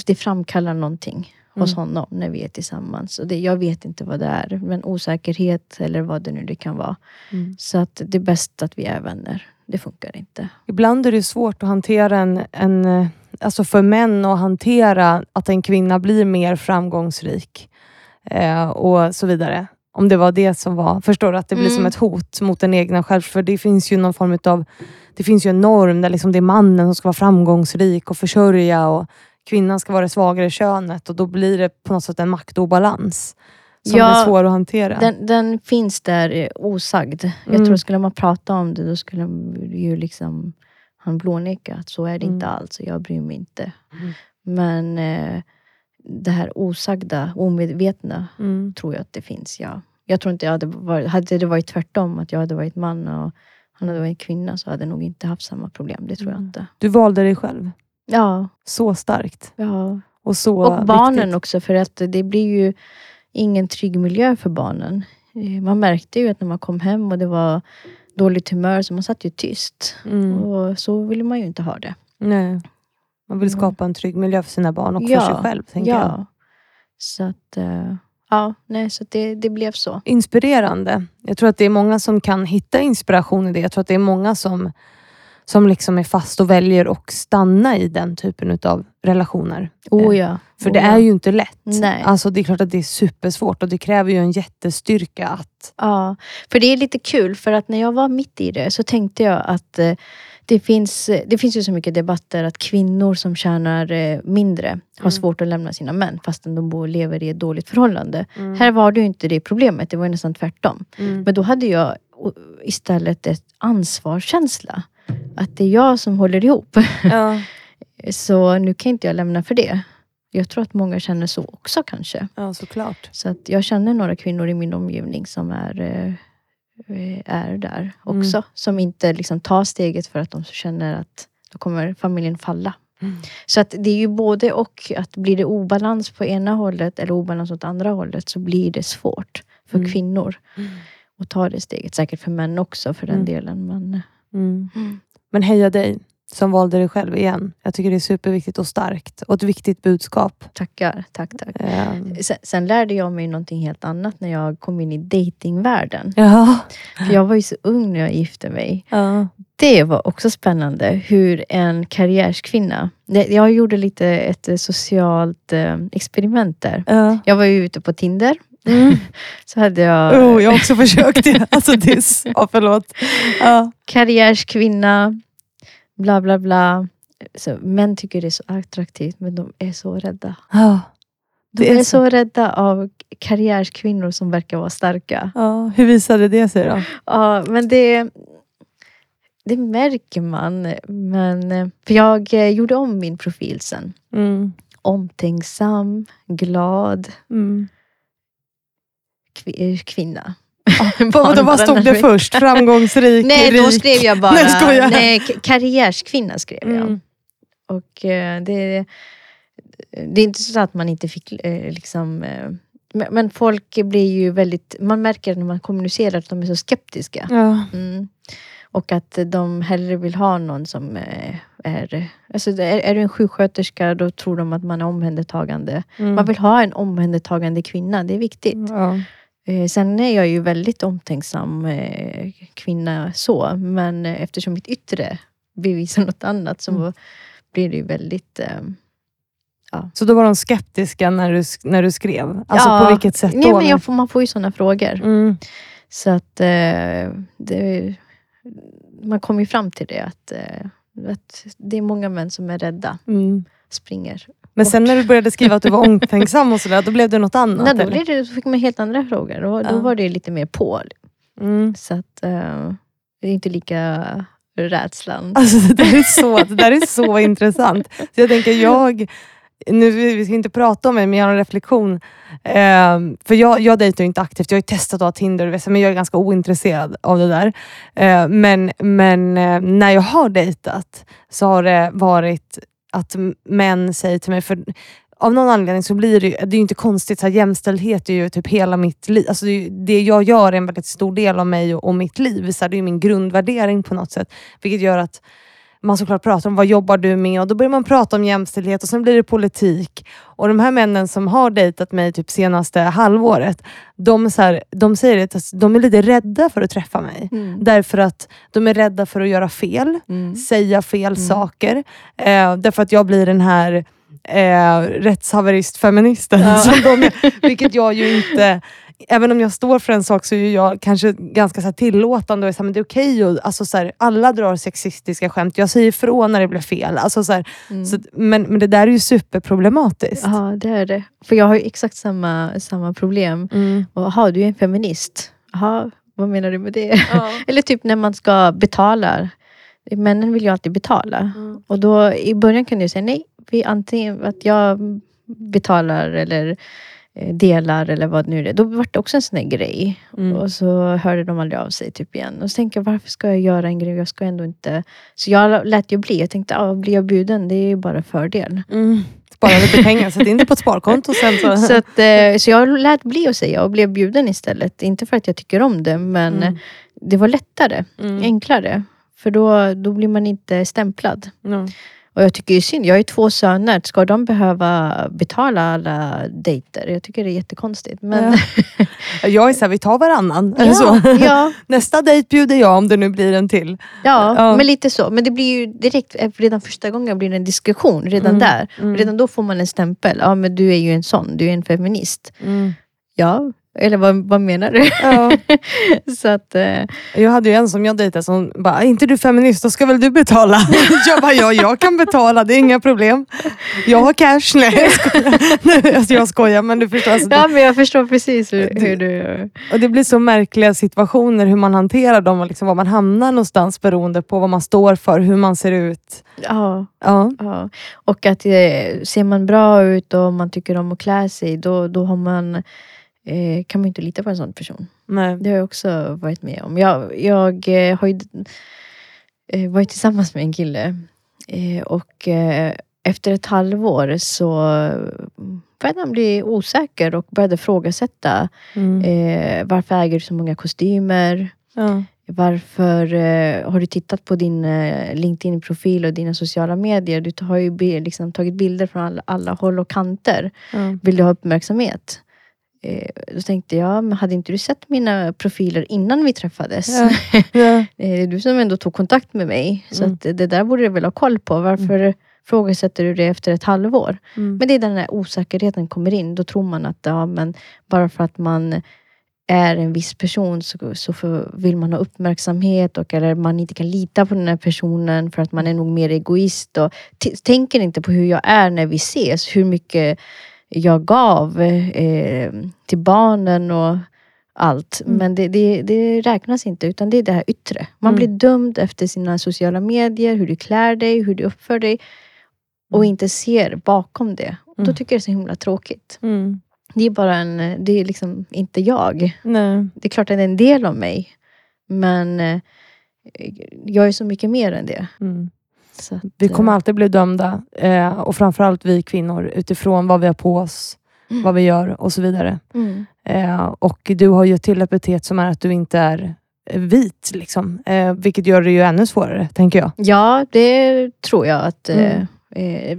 det framkallar någonting hos Mm. honom när vi är tillsammans. Och det, jag vet inte vad det är, men osäkerhet eller vad det nu det kan vara. Mm. Så att det är bäst att vi är vänner. Det funkar inte. Ibland är det svårt att hantera en, en... Alltså för män att hantera att en kvinna blir mer framgångsrik eh, och så vidare. Om det var det som var... Förstår du? Att det blir Mm. som ett hot mot den egna själv. För det finns ju någon form av... Det finns ju en norm där liksom det är mannen som ska vara framgångsrik och försörja och kvinnan ska vara det svagare könet och då blir det på något sätt en maktobalans som Ja, blir svår att hantera. Den, den finns där eh, osagd. Jag Mm. tror skulle man prata om det, då skulle ju liksom han blåneka att så är det inte Mm. alls och jag bryr mig inte. Mm. Men eh, det här osagda, omedvetna Mm. tror jag att det finns, ja. Jag tror inte jag hade varit, hade det varit tvärtom, att jag hade varit man och han hade varit kvinna så hade jag nog inte haft samma problem. Det tror jag Mm. inte. Du valde dig själv. Ja, Så starkt. ja. Och, så Och barnen viktigt. också, för att det blir ju ingen trygg miljö för barnen. Eh, Man märkte ju att när man kom hem och det var dåligt humör, så man satt ju tyst. Mm. Och så ville man ju inte ha det. Nej. Man vill Mm. skapa en trygg miljö för sina barn och Ja, för sig själv. Tänker ja. jag. Så att, eh, ja, nej, så att det, det blev så. Inspirerande. Jag tror att det är många som kan hitta inspiration i det. Jag tror att det är många som, som liksom är fast och väljer att stanna i den typen av relationer. Oh ja. För oh det ja. är ju inte lätt. Nej. Alltså det är klart att det är supersvårt och det kräver ju en jättestyrka att... Ja, för det är lite kul för att när jag var mitt i det så tänkte jag att eh, det finns, eh, det finns ju så mycket debatter att kvinnor som tjänar eh, mindre har Mm. svårt att lämna sina män fastän de bor och lever i ett dåligt förhållande. Mm. Här var det ju inte det problemet, det var ju nästan tvärtom. Mm. Men då hade jag istället ett ansvarskänsla. Att det är jag som håller ihop. Ja, Så nu kan inte jag lämna för det. Jag tror att många känner så också kanske. ja, såklart. Så att jag känner några kvinnor i min omgivning som är, eh, är där också. Som inte liksom tar steget för att de känner att då kommer familjen falla. Mm. Så att det är ju både och. Att blir det obalans på ena hållet eller obalans åt andra hållet så blir det svårt för Mm. kvinnor. Mm. att ta det steget. Säkert för män också för den Mm. delen. Men, Mm. Men heja dig som valde dig själv igen. Jag tycker det är superviktigt och starkt och ett viktigt budskap. tackar, tack, tack. Ehm, Sen, sen lärde jag mig någonting helt annat när jag kom in i datingvärlden. Ja. För jag var ju så ung när jag gifte mig. ja. Det var också spännande hur en karriärskvinna... det- Jag gjorde lite ett socialt eh, experiment där. ja. Jag var ju ute på Tinder. Mm. Så hade jag Oh, jag har också försökt det. Alltså diss. Ja, förlåt. Ja. karriärskvinna, bla bla bla. Så män tycker det är så attraktivt men de är så rädda. Ja. De är, är så rädda av karriärskvinnor som verkar vara starka. Ja. Hur visade det sig då? Ja, men det, det märker man. Men, för jag eh, gjorde om min profil sen. Mm. Omtänksam, glad Mm. kvi- kvinna. Vad, vad stod det först? Framgångsrik, Nej, då rik? skrev jag bara Nej, nej, karriärskvinna. skrev jag. Mm. Och eh, det, det är inte så att man inte fick eh, liksom... Eh, men, folk blir ju väldigt... Man märker när man kommunicerar att de är så skeptiska. Ja. Mm. Och att de hellre vill ha någon som är... Alltså är, är du en sjuksköterska då tror de att man är omhändertagande. Mm. Man vill ha en omhändertagande kvinna, det är viktigt. Ja. Eh, sen är jag ju väldigt omtänksam eh, kvinna så, men eh, eftersom mitt yttre bevisar något annat så Mm. blir det ju väldigt... Eh, Så då var de skeptiska när du, när du skrev? Alltså Ja. på vilket sätt nej, då? men jag får, man får ju sådana frågor. mm. Så att det, man kommer ju fram till det att, att det är många män som är rädda, Mm. springer. Men sen när du började skriva att du var omtänksam och sådär, då blev det något annat? Nej, då, blir det, då fick man helt andra frågor. Då, Ja. då var det lite mer på. Mm. Så att eh, det är inte lika rädslan. Alltså det där är så, det där är så intressant. Så jag tänker, jag, nu, vi ska inte prata om det, men jag har en reflektion. Ehm, för jag, jag dejtar inte aktivt, jag har ju testat att ha Tinder, men jag är ganska ointresserad av det där. Ehm, men men eh, när jag har dejtat så har det varit att män säger till mig, för av någon anledning så blir det ju, det är ju inte konstigt, så här, jämställdhet är ju typ hela mitt liv. Alltså det, ju- det jag gör är en väldigt stor del av mig och, och mitt liv. Så här, det är ju min grundvärdering på något sätt. Vilket gör att man såklart pratar om vad jobbar du med och då börjar man prata om jämställdhet och sen blir det politik. Och de här männen som har dejtat mig typ senaste halvåret, de, så här, de säger att de är lite rädda för att träffa mig. Mm. Därför att de är rädda för att göra fel Mm. säga fel Mm. saker. Eh, därför att jag blir den här eh, rättshaverist-feministen. Ja. som de vilket jag ju inte... Även om jag står för en sak så är jag kanske ganska så tillåtande och är så här, men det är okej. och alltså, så här, alla drar sexistiska skämt. Jag säger ifrån när det blir fel. Alltså, så här, Mm. så, men, men det där är ju superproblematiskt. Ja, det är det. För jag har ju exakt samma, samma problem. Mm. Och, Jaha, du är en feminist. Jaha, vad menar du med det? Ja. Eller typ när man ska betala. Männen vill ju alltid betala. Mm. Och då i början kan du säga nej. Vi antingen att jag betalar eller delar eller vad nu är. Då var det också en sån här grej. Mm. Och så hörde de aldrig av sig typ igen. Och så tänkte jag, varför ska jag göra en grej? Jag ska ändå inte... Så jag lät ju bli. Jag tänkte, ah, blir jag bjuden? Det är ju bara fördel. Mm. Spara lite pengar, sätt in det på ett sparkonto sen så... Så, att, eh, så jag lät bli att säga och blev bjuden istället. Inte för att jag tycker om det, men Mm. det var lättare, Mm. enklare. För då, då blir man inte stämplad. Mm. Och jag tycker ju synd, jag har ju två söner. Ska de behöva betala alla dejter? Jag tycker det är jättekonstigt. Men, Jag är såhär, vi tar varannan. Eller så. ja, ja, Nästa dejt bjuder jag om det nu blir en till. ja, Ja. men lite så. Men det blir ju direkt, eh, redan första gången blir det en diskussion. Redan Mm, där. mm. Redan då får man en stämpel. Ja, men du är ju en sån, du är en feminist. Ja, eller vad, vad menar du? Ja. så att, eh, Jag hade ju en som jag dejtade som bara, är inte du feminist, då ska väl du betala? Jag bara, ja jag kan betala, det är inga problem. Jag har cash. Nej jag skojar, alltså, jag skojar men du förstår. Alltså, ja, men jag förstår precis hur, Det- hur du... och det blir så märkliga situationer hur man hanterar dem och liksom var man hamnar någonstans beroende på vad man står för, hur man ser ut. Ja, Ja. ja. Och att eh, ser man bra ut och man tycker om att klä sig, då, då har man, eh, kan man inte lita på en sån person. Nej. Det har jag också varit med om. Jag, jag eh, har ju eh, varit tillsammans med en kille eh, och eh, efter ett halvår så började han bli osäker och började ifrågasätta. Mm. Eh, varför äger du så många kostymer? Ja. Varför eh, har du tittat på din eh, LinkedIn-profil och dina sociala medier? Du har ju liksom, tagit bilder från alla, alla håll och kanter. Ja. Vill du ha uppmärksamhet? Eh, då tänkte jag, hade inte du sett mina profiler innan vi träffades? Ja. Ja. Eh, Det är du som ändå tog kontakt med mig. Så Mm. det där borde du väl ha koll på. Varför frågasätter du det efter ett halvår? Mm. Men det är där den här osäkerheten kommer in. Då tror man att ja, men bara för att man är en viss person så, så för, vill man ha uppmärksamhet och eller man inte kan lita på den här personen för att man är nog mer egoist. Och tänker inte på hur jag är när vi ses. Hur mycket jag gav eh, till barnen och allt. Mm. Men det, det, det räknas inte utan det är det här yttre. Man Mm. blir dömd efter sina sociala medier, hur du klär dig, hur du uppför dig och Mm. inte ser bakom det. Då Mm. tycker jag det är så himla tråkigt. Mm. Det är bara en, det är liksom inte jag. Nej. Det är klart att det är en del av mig. Men eh, jag är så mycket mer än det. Mm. Att, Vi kommer eh, alltid bli dömda eh, och framförallt vi kvinnor utifrån vad vi har på oss, Mm. vad vi gör och så vidare. mm. Eh, och du har ju ett till epitet som är att du inte är vit, liksom. eh, vilket gör det ju ännu svårare, tänker jag. Ja, det tror jag att eh, Mm. Eh,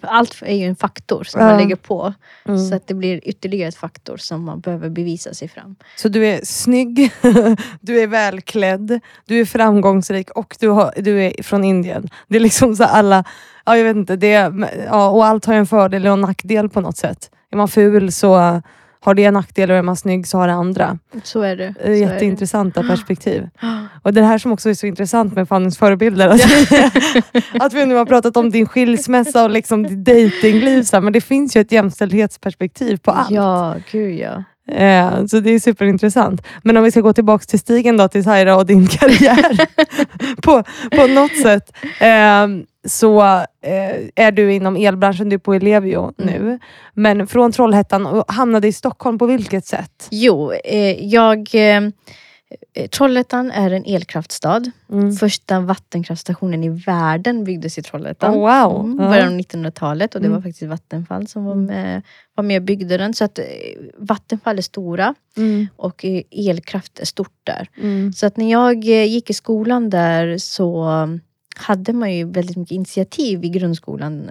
allt är ju en faktor som Ja. man lägger på. Mm. Så att det blir ytterligare ett faktor som man behöver bevisa sig fram. Så du är snygg, du är välklädd, du är framgångsrik och du, har, du är från Indien. Det är liksom så alla, ja jag vet inte, det, ja, och allt har ju en fördel och en nackdel på något sätt. Är man ful så har det en nackdel och är man snygg så har det andra. Så är det. Det Så är är Jätteintressanta perspektiv. det. Och det här som också är så intressant med Fannys förebilder. Att, att vi nu har pratat om din skilsmässa och liksom ditt dejtingliv. Men det finns ju ett jämställdhetsperspektiv på allt. Ja, gud ja. Eh, så det är superintressant. Men om vi ska gå tillbaka till stigen då, till Saira och din karriär. på, på något sätt eh, så eh, är du inom elbranschen, du är på Ellevio nu. Men från Trollhättan och hamnade i Stockholm på vilket sätt? Jo, eh, jag... Eh, Trollhättan är en elkraftstad. Mm. Första vattenkraftstationen i världen byggdes i Trollhättan. Oh, wow. Mm, Ja. början av 1900-talet och det Mm. var faktiskt Vattenfall som var Mm. med, var med och byggde den. Så att eh, Vattenfall är stora Mm. och eh, elkraft är stort där. Mm. Så att när jag gick i skolan där så hade man ju väldigt mycket initiativ i grundskolan.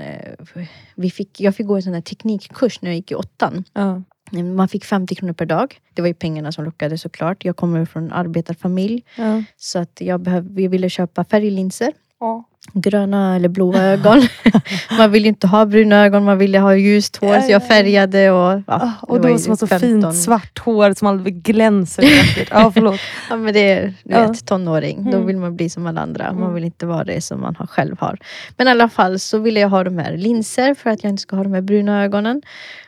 Vi fick, jag fick gå en sån här teknikkurs när jag gick i åttan. Ja. Man fick 50 kronor per dag. Det var ju pengarna som lockade såklart. Jag kommer från en arbetarfamilj. Ja. Så att jag, behöv, jag ville köpa färglinser. Ja. Gröna eller blåa ögon. man vill ju inte ha bruna ögon, man ville ha ljust hår. Så jag ja, ja. färgade och... Ja, Ah, och det har som så 15. fint svart hår som aldrig glänser. ja, förlåt. Ja men det är du vet, tonåring. Då Mm. vill man bli som alla andra. Man Mm. vill inte vara det som man själv har. Men i alla fall så ville jag ha de här linser för att jag inte ska ha de här bruna ögonen.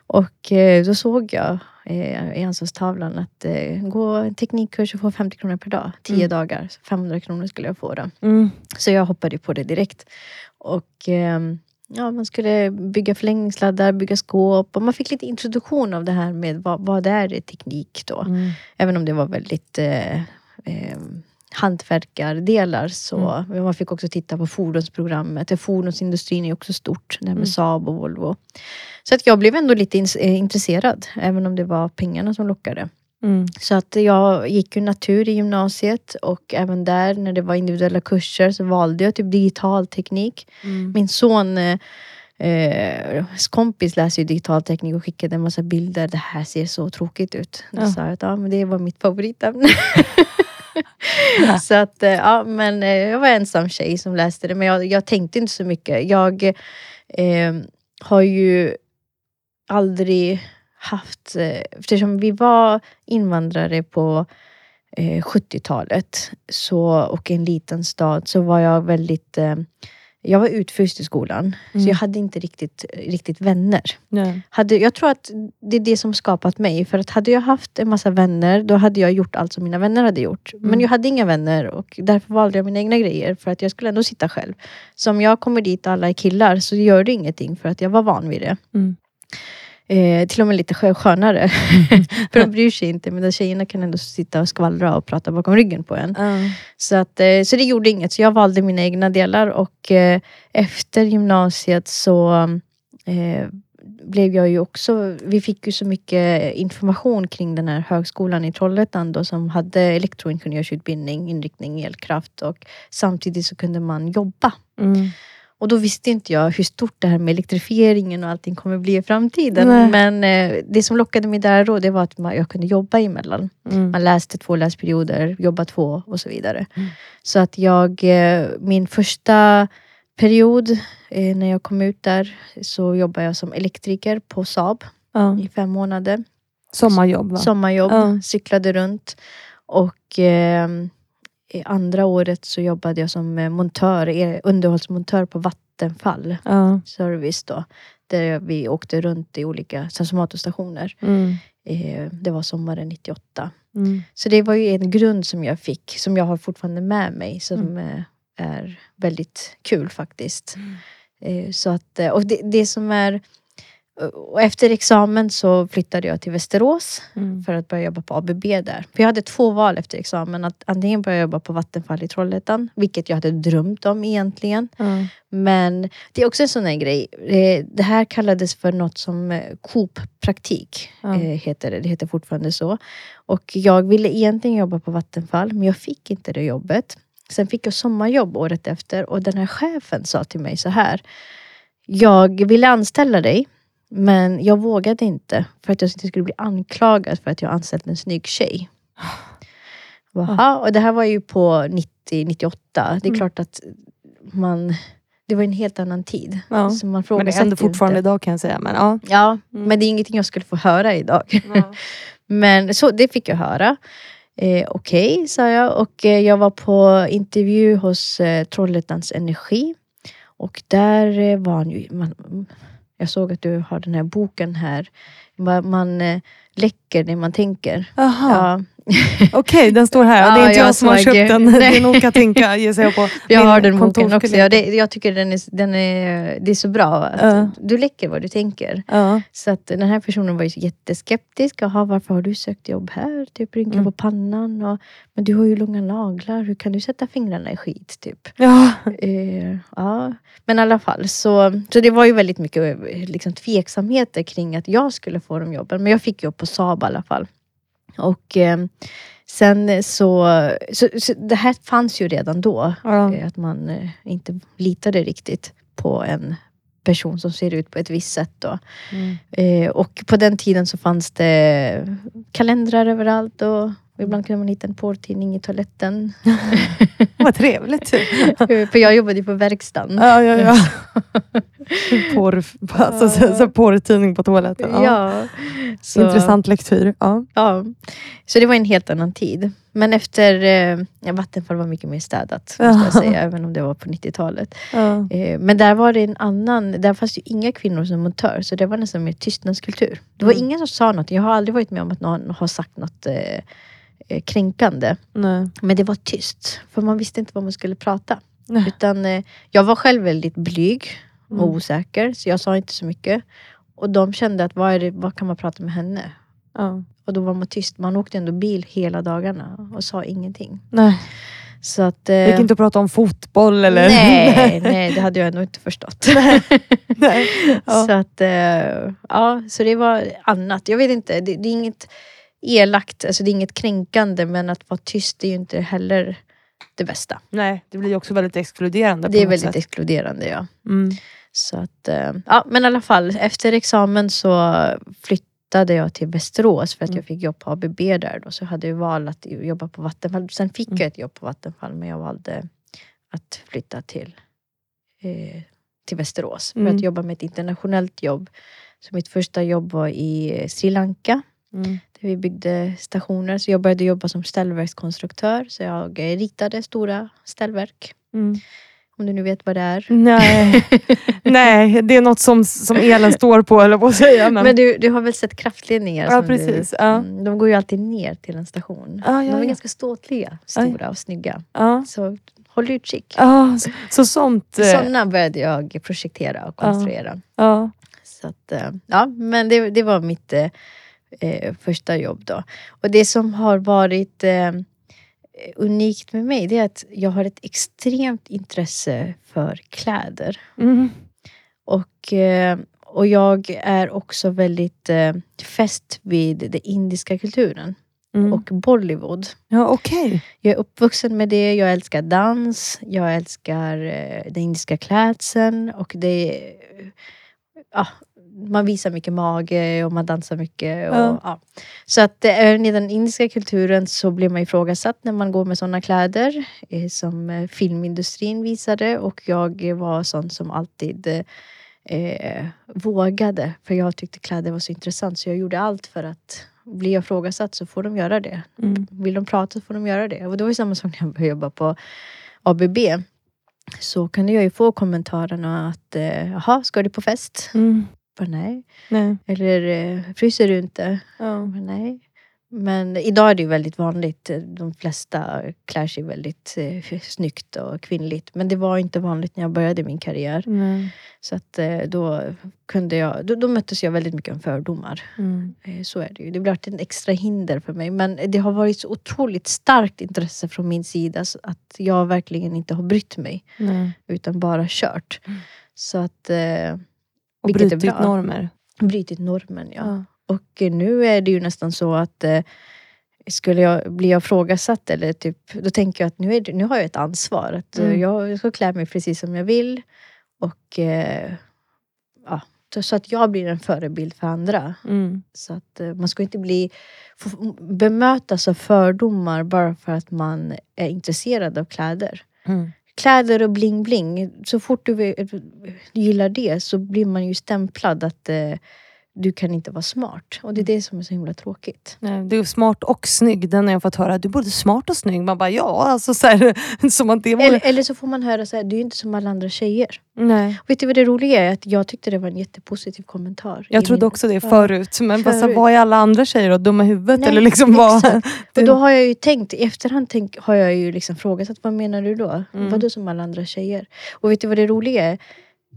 Och eh, då såg jag eh, i anslagstavlan att eh, gå teknikkurs och få 50 kronor per dag. 10 Mm. dagar. Så 500 kronor skulle jag få då. Mm. Så jag hoppade på det direkt. Och ehm, ja, man skulle bygga förlängningssladdar, bygga skåp och man fick lite introduktion av det här med vad, vad är teknik då? Mm. Även om det var väldigt eh, eh, hantverkardelar så men man fick också titta på fordonsprogrammet. Fordonsindustrin är också stort, det här med Mm. Saab och Volvo. Så att jag blev ändå lite ins- eh, intresserad, även om det var pengarna som lockade. Mm. Så att jag gick ju natur i gymnasiet och även där när det var individuella kurser så valde jag typ digital teknik. Mm. Min son eh, Eh, kompis läser ju digital teknik och skickade en massa bilder. Det här ser så tråkigt ut. Då Ja. sa jag att ja, men det var mitt favoritämne. så att, eh, ja, men eh, jag var ensam tjej som läste det. Men jag, jag tänkte inte så mycket. Jag eh, har ju aldrig haft, eh, eftersom vi var invandrare på eh, 70-talet så, och i en liten stad så var jag väldigt eh, jag var utfryst i skolan, Mm. så jag hade inte riktigt, riktigt vänner. Nej. Hade, jag tror att det är det som skapat mig. För att hade jag haft en massa vänner, då hade jag gjort allt som mina vänner hade gjort. Mm. Men jag hade inga vänner och därför valde jag mina egna grejer. För att jag skulle ändå sitta själv. Så om jag kommer dit och alla är killar så gör det ingenting för att jag var van vid det. Mm. Eh, till och med lite skö- skönare. För de bryr sig inte, medan tjejerna kan ändå sitta och skvallra och prata bakom ryggen på en. Ja. Så, att, eh, så det gjorde inget, så jag valde mina egna delar och eh, efter gymnasiet så eh, blev jag ju också, vi fick ju så mycket information kring den här högskolan i Trollhättan då, som hade elektroingenjörsutbildning, inriktning elkraft och samtidigt så kunde man jobba. Mm. Och då visste inte jag hur stort det här med elektrifieringen och allting kommer bli i framtiden. Nej. Men eh, det som lockade mig där då, det var att man, jag kunde jobba emellan. Mm. Man läste två läsperioder, jobba två och så vidare. Mm. Så att jag, eh, min första period eh, när jag kom ut där så jobbade jag som elektriker på Saab Ja. i fem månader. Sommarjobb va? Sommarjobb, Ja. cyklade runt. Och eh, andra året så jobbade jag som eh, montör, eh, underhållsmontör på Vattenfall Ja. Service då. Där vi åkte runt i olika transformatorstationer. Mm. Eh, det var sommaren 98. Mm. Så det var ju en grund som jag fick, som jag har fortfarande med mig, som Mm. är väldigt kul faktiskt. Eh, Så att, och det, det som är... Och efter examen så flyttade jag till Västerås Mm. för att börja jobba på ABB där. För jag hade två val efter examen. Att antingen börja jobba på Vattenfall i Trollhättan, vilket jag hade drömt om egentligen. Ja. Men det är också en sån här grej. Eh, Det här kallades för något som eh, Coop-praktik. Heter det. det heter fortfarande så. Och jag ville egentligen jobba på Vattenfall, men jag fick inte det jobbet. Sen fick jag sommarjobb året efter och den här chefen sa till mig så här. Jag ville anställa dig, men jag vågade inte för att jag inte skulle bli anklagad för att jag anställt en snygg tjej. Jaha, och det här var ju på 90, 98. Det är Mm. klart att man... Det var en helt annan tid. Ja. Så man Men det händer fortfarande inte. idag kan jag säga. Men, ja. Ja, Mm. men det är ingenting jag skulle få höra idag. Ja. Men så det fick jag höra. Eh, Okej, sa jag. Och eh, jag var på intervju hos eh, Trollhättans Energi. Och där eh, var han ju... Man, jag såg att du har den här boken här. Man, eh, läcker det man tänker. Jaha, Ja, okej den står här. Det är inte jag, jag som har köpt den. Nej. Det är nog Katinka gissar jag på. jag har den boken också. Ja, det, jag tycker den är, den är, det är så bra. Att Ja. Du läcker vad du tänker. Ja. Så att den här personen var ju jätteskeptisk. Jaha, varför har du sökt jobb här? Typ rynka Mm. på pannan. Och, men du har ju långa naglar. Hur kan du sätta fingrarna i skit? Typ. Ja. Eh, ja. Men i alla fall, så, så det var ju väldigt mycket eh, liksom, tveksamheter kring att jag skulle få de jobben. Men jag fick jobb på Saab i alla fall. Och eh, sen så, så, så... Det här fanns ju redan då. Ja. Eh, Att man eh, inte litade riktigt på en person som ser ut på ett visst sätt. Då. Mm. Eh, och på den tiden så fanns det kalendrar överallt och ibland kunde man hitta en porrtidning i toaletten. Vad trevligt. För jag jobbade ju på verkstaden. Ja, ja, ja. Porr, alltså, så, så porrtidning på toaletten. Ja. Ja, så, Intressant lektyr. Ja. Ja. Så det var en helt annan tid. Men efter eh, ja, Vattenfall var mycket mer städat, måste jag Ja. säga, även om det var på 90-talet. Ja. Eh, Men där var det en annan, där fanns ju inga kvinnor som montör, så det var nästan mer tystnadskultur. Det var Mm. ingen som sa något. Jag har aldrig varit med om att någon har sagt något eh, kränkande. Nej. Men det var tyst, för man visste inte vad man skulle prata. Nej. Utan, eh, jag var själv väldigt blyg och Mm. osäker, så jag sa inte så mycket. Och de kände att vad, är det, vad kan man prata med henne? Ja. Och då var man tyst. Man åkte ändå bil hela dagarna och sa ingenting. Nej. Så att, Det gick eh, inte att prata om fotboll eller? nej, nej, det hade jag nog inte förstått. nej. Ja. Så att, eh, ja, så det var annat. Jag vet inte, det, det är inget elakt, alltså det är inget kränkande, men att vara tyst är ju inte heller det bästa. nej, det blir ju också väldigt exkluderande. på Det är väldigt sätt. exkluderande, ja. Mm. Så att, eh, ja, men i alla fall, efter examen så flyttade jag till Västerås för att Mm. jag fick jobb på ABB där. Då, så jag hade jag val att jobba på Vattenfall. Sen fick Mm. jag ett jobb på Vattenfall, men jag valde att flytta till, eh, till Västerås för Mm. att jobba med ett internationellt jobb. Så mitt första jobb var i Sri Lanka Mm. Där vi byggde stationer. Så jag började jobba som ställverkskonstruktör. Så jag eh, ritade stora ställverk. Mm. Om du nu vet vad det är. Nej. nej, det är något som, som elen står på eller på att säga. Men, Men du, du har väl sett kraftledningar? Ja, precis, Du, ja. Mm, de går ju alltid ner till en station. Ja, ja, de är ganska ståtliga, stora och snygga. Så håll utkik. Ja, så, så sånt. eh, Sådana började jag projektera och konstruera. Ja. Så att, eh, ja, men det, det var mitt eh, eh, första jobb då. Och det som har varit eh, unikt med mig det är att jag har ett extremt intresse för kläder. Mm. Och, eh, och jag är också väldigt eh, fäst vid den indiska kulturen Mm. och Bollywood. ja, okej. Jag är uppvuxen med det, jag älskar dans, jag älskar eh, den indiska klädseln och det ja, man visar mycket mage och man dansar mycket. Och, Ja. ja. Så att eh, även i den indiska kulturen så blir man ifrågasatt när man går med sådana kläder eh, som eh, filmindustrin visade och jag var sån som alltid eh, vågade för jag tyckte kläder var så intressant så jag gjorde allt för att bli ifrågasatt så får de göra det. Mm. Vill de prata så får de göra det. Och det var ju samma sak när jag började jobba på ABB. Så kunde jag ju få kommentarerna att eh, jaha, ska du på fest? Mm. Bara, nej. Nej. Eller eh, fryser du inte? Ja. Bara, nej. Men idag är det ju väldigt vanligt. De flesta klär sig väldigt eh, snyggt och kvinnligt. Men det var inte vanligt när jag började min karriär. Nej. Så att eh, då kunde jag, då, då möttes jag väldigt mycket av fördomar. Mm. Eh, Så är det ju. Det alltid en extra hinder för mig. Men det har varit så otroligt starkt intresse från min sida så att jag verkligen inte har brytt mig. Nej. Utan bara kört. Mm. Så att eh, Och Vilket är brutit bra. normer. brutit normen ja. Ja. Och eh, nu är det ju nästan så att eh, skulle jag bli ifrågasatt eller typ, då tänker jag att nu, är det, nu har jag ett ansvar. Att eh, Mm. jag ska klä mig precis som jag vill. Och eh, ja, så- att jag blir en förebild för andra. Mm. Så att man ska inte bli bemötas av fördomar bara för att man är intresserad av kläder. Mm. Kläder och bling-bling, så fort du gillar det så blir man ju stämplad att eh, du kan inte vara smart. Och det är det som är så himla tråkigt. Nej, Du är smart och snygg. Den har jag fått höra. Du är både smart och snygg. Man bara ja, alltså så här, som att det vore... Eller, eller så får man höra så här, du är inte som alla andra tjejer. Nej. Och vet du vad det roliga är? Att jag tyckte det var en jättepositiv kommentar. Jag trodde min- också det förut. Men bara Förut. vad är alla andra tjejer då? Dumma i huvudet? Nej, eller liksom vad? Och då har jag ju tänkt, i efterhand tänk, har jag ju liksom frågat att vad menar du då? Mm. Vadå som alla andra tjejer? Och vet du vad det roliga är?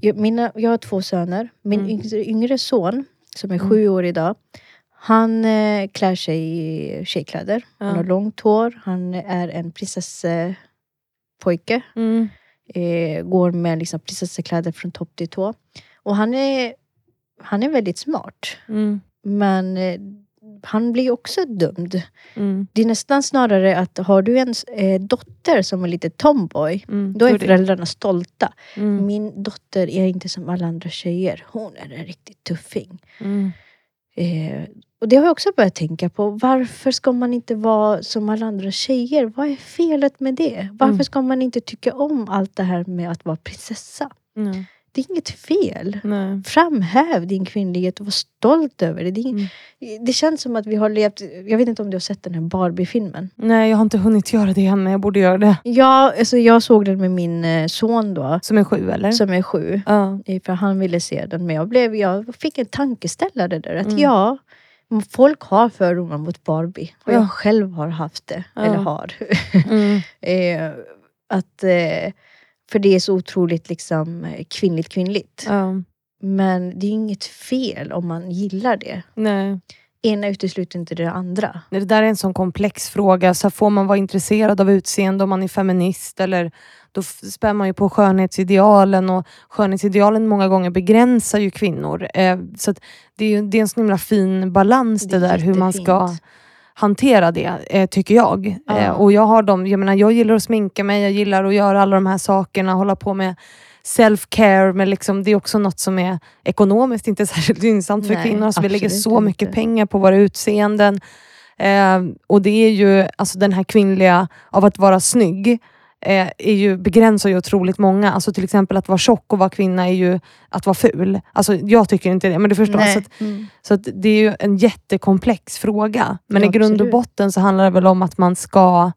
Jag, mina, jag har två söner. Min Mm. yngre, yngre son, som är Mm. sju år idag, han eh, klär sig i tjejkläder. Han Ja. har långt hår, han är en prinsesspojke. Mm. Eh, går med liksom prinsesskläder från topp till tå. Och han är, han är väldigt smart. Mm. Men eh, han blir också dömd. Mm. Det är nästan snarare att har du en eh, dotter som är lite tomboy, Mm. då är föräldrarna stolta. Mm. Min dotter är inte som alla andra tjejer. Hon är en riktig tuffing. Mm. Eh, och det har jag också börjat tänka på. Varför ska man inte vara som alla andra tjejer? Vad är felet med det? Varför Mm. ska man inte tycka om allt det här med att vara prinsessa? Det är inget fel. Nej. Framhäv din kvinnlighet och var stolt över det. Det, Mm. det känns som att vi har levt... Jag vet inte om du har sett den här Barbie-filmen? Nej, jag har inte hunnit göra det än, men jag borde göra det. Ja, alltså jag såg den med min eh, son då, Som är sju eller? som är sju. Ja. Eh, För han ville se den. Men jag, blev, jag fick en tankeställare där. Att Mm. ja, folk har fördomar mot Barbie. Och Ja. jag själv har haft det. Ja. Eller har. Mm. eh, att, eh, för det är så otroligt liksom, eh, kvinnligt kvinnligt. Ja. Men det är inget fel om man gillar det. Nej. Ena utesluter inte det andra. Det där är en sån komplex fråga. Så får man vara intresserad av utseende om man är feminist? Eller då spär man ju på skönhetsidealen och skönhetsidealen många gånger begränsar ju kvinnor. Eh, så det, är ju, det är en sån himla fin balans det, Det är där hur man ska. Hantera det, eh, tycker jag. Ja. Eh, och jag har dem, jag menar jag gillar att sminka mig, jag gillar att göra alla de här sakerna, hålla på med self-care, men liksom, det är också något som är ekonomiskt inte särskilt gynnsamt för Nej, kvinnor. Så vi lägger så mycket inte. pengar på våra utseenden. Eh, och det är ju, alltså den här kvinnliga, av att vara snygg, är ju, begränsar ju otroligt många. Alltså till exempel att vara tjock och vara kvinna är ju att vara ful. Alltså jag tycker inte det, men du förstår. Nej. Så, att, Mm. så att det är ju en jättekomplex fråga. Men Ja, i grund och absolut. botten så handlar det väl om att man ska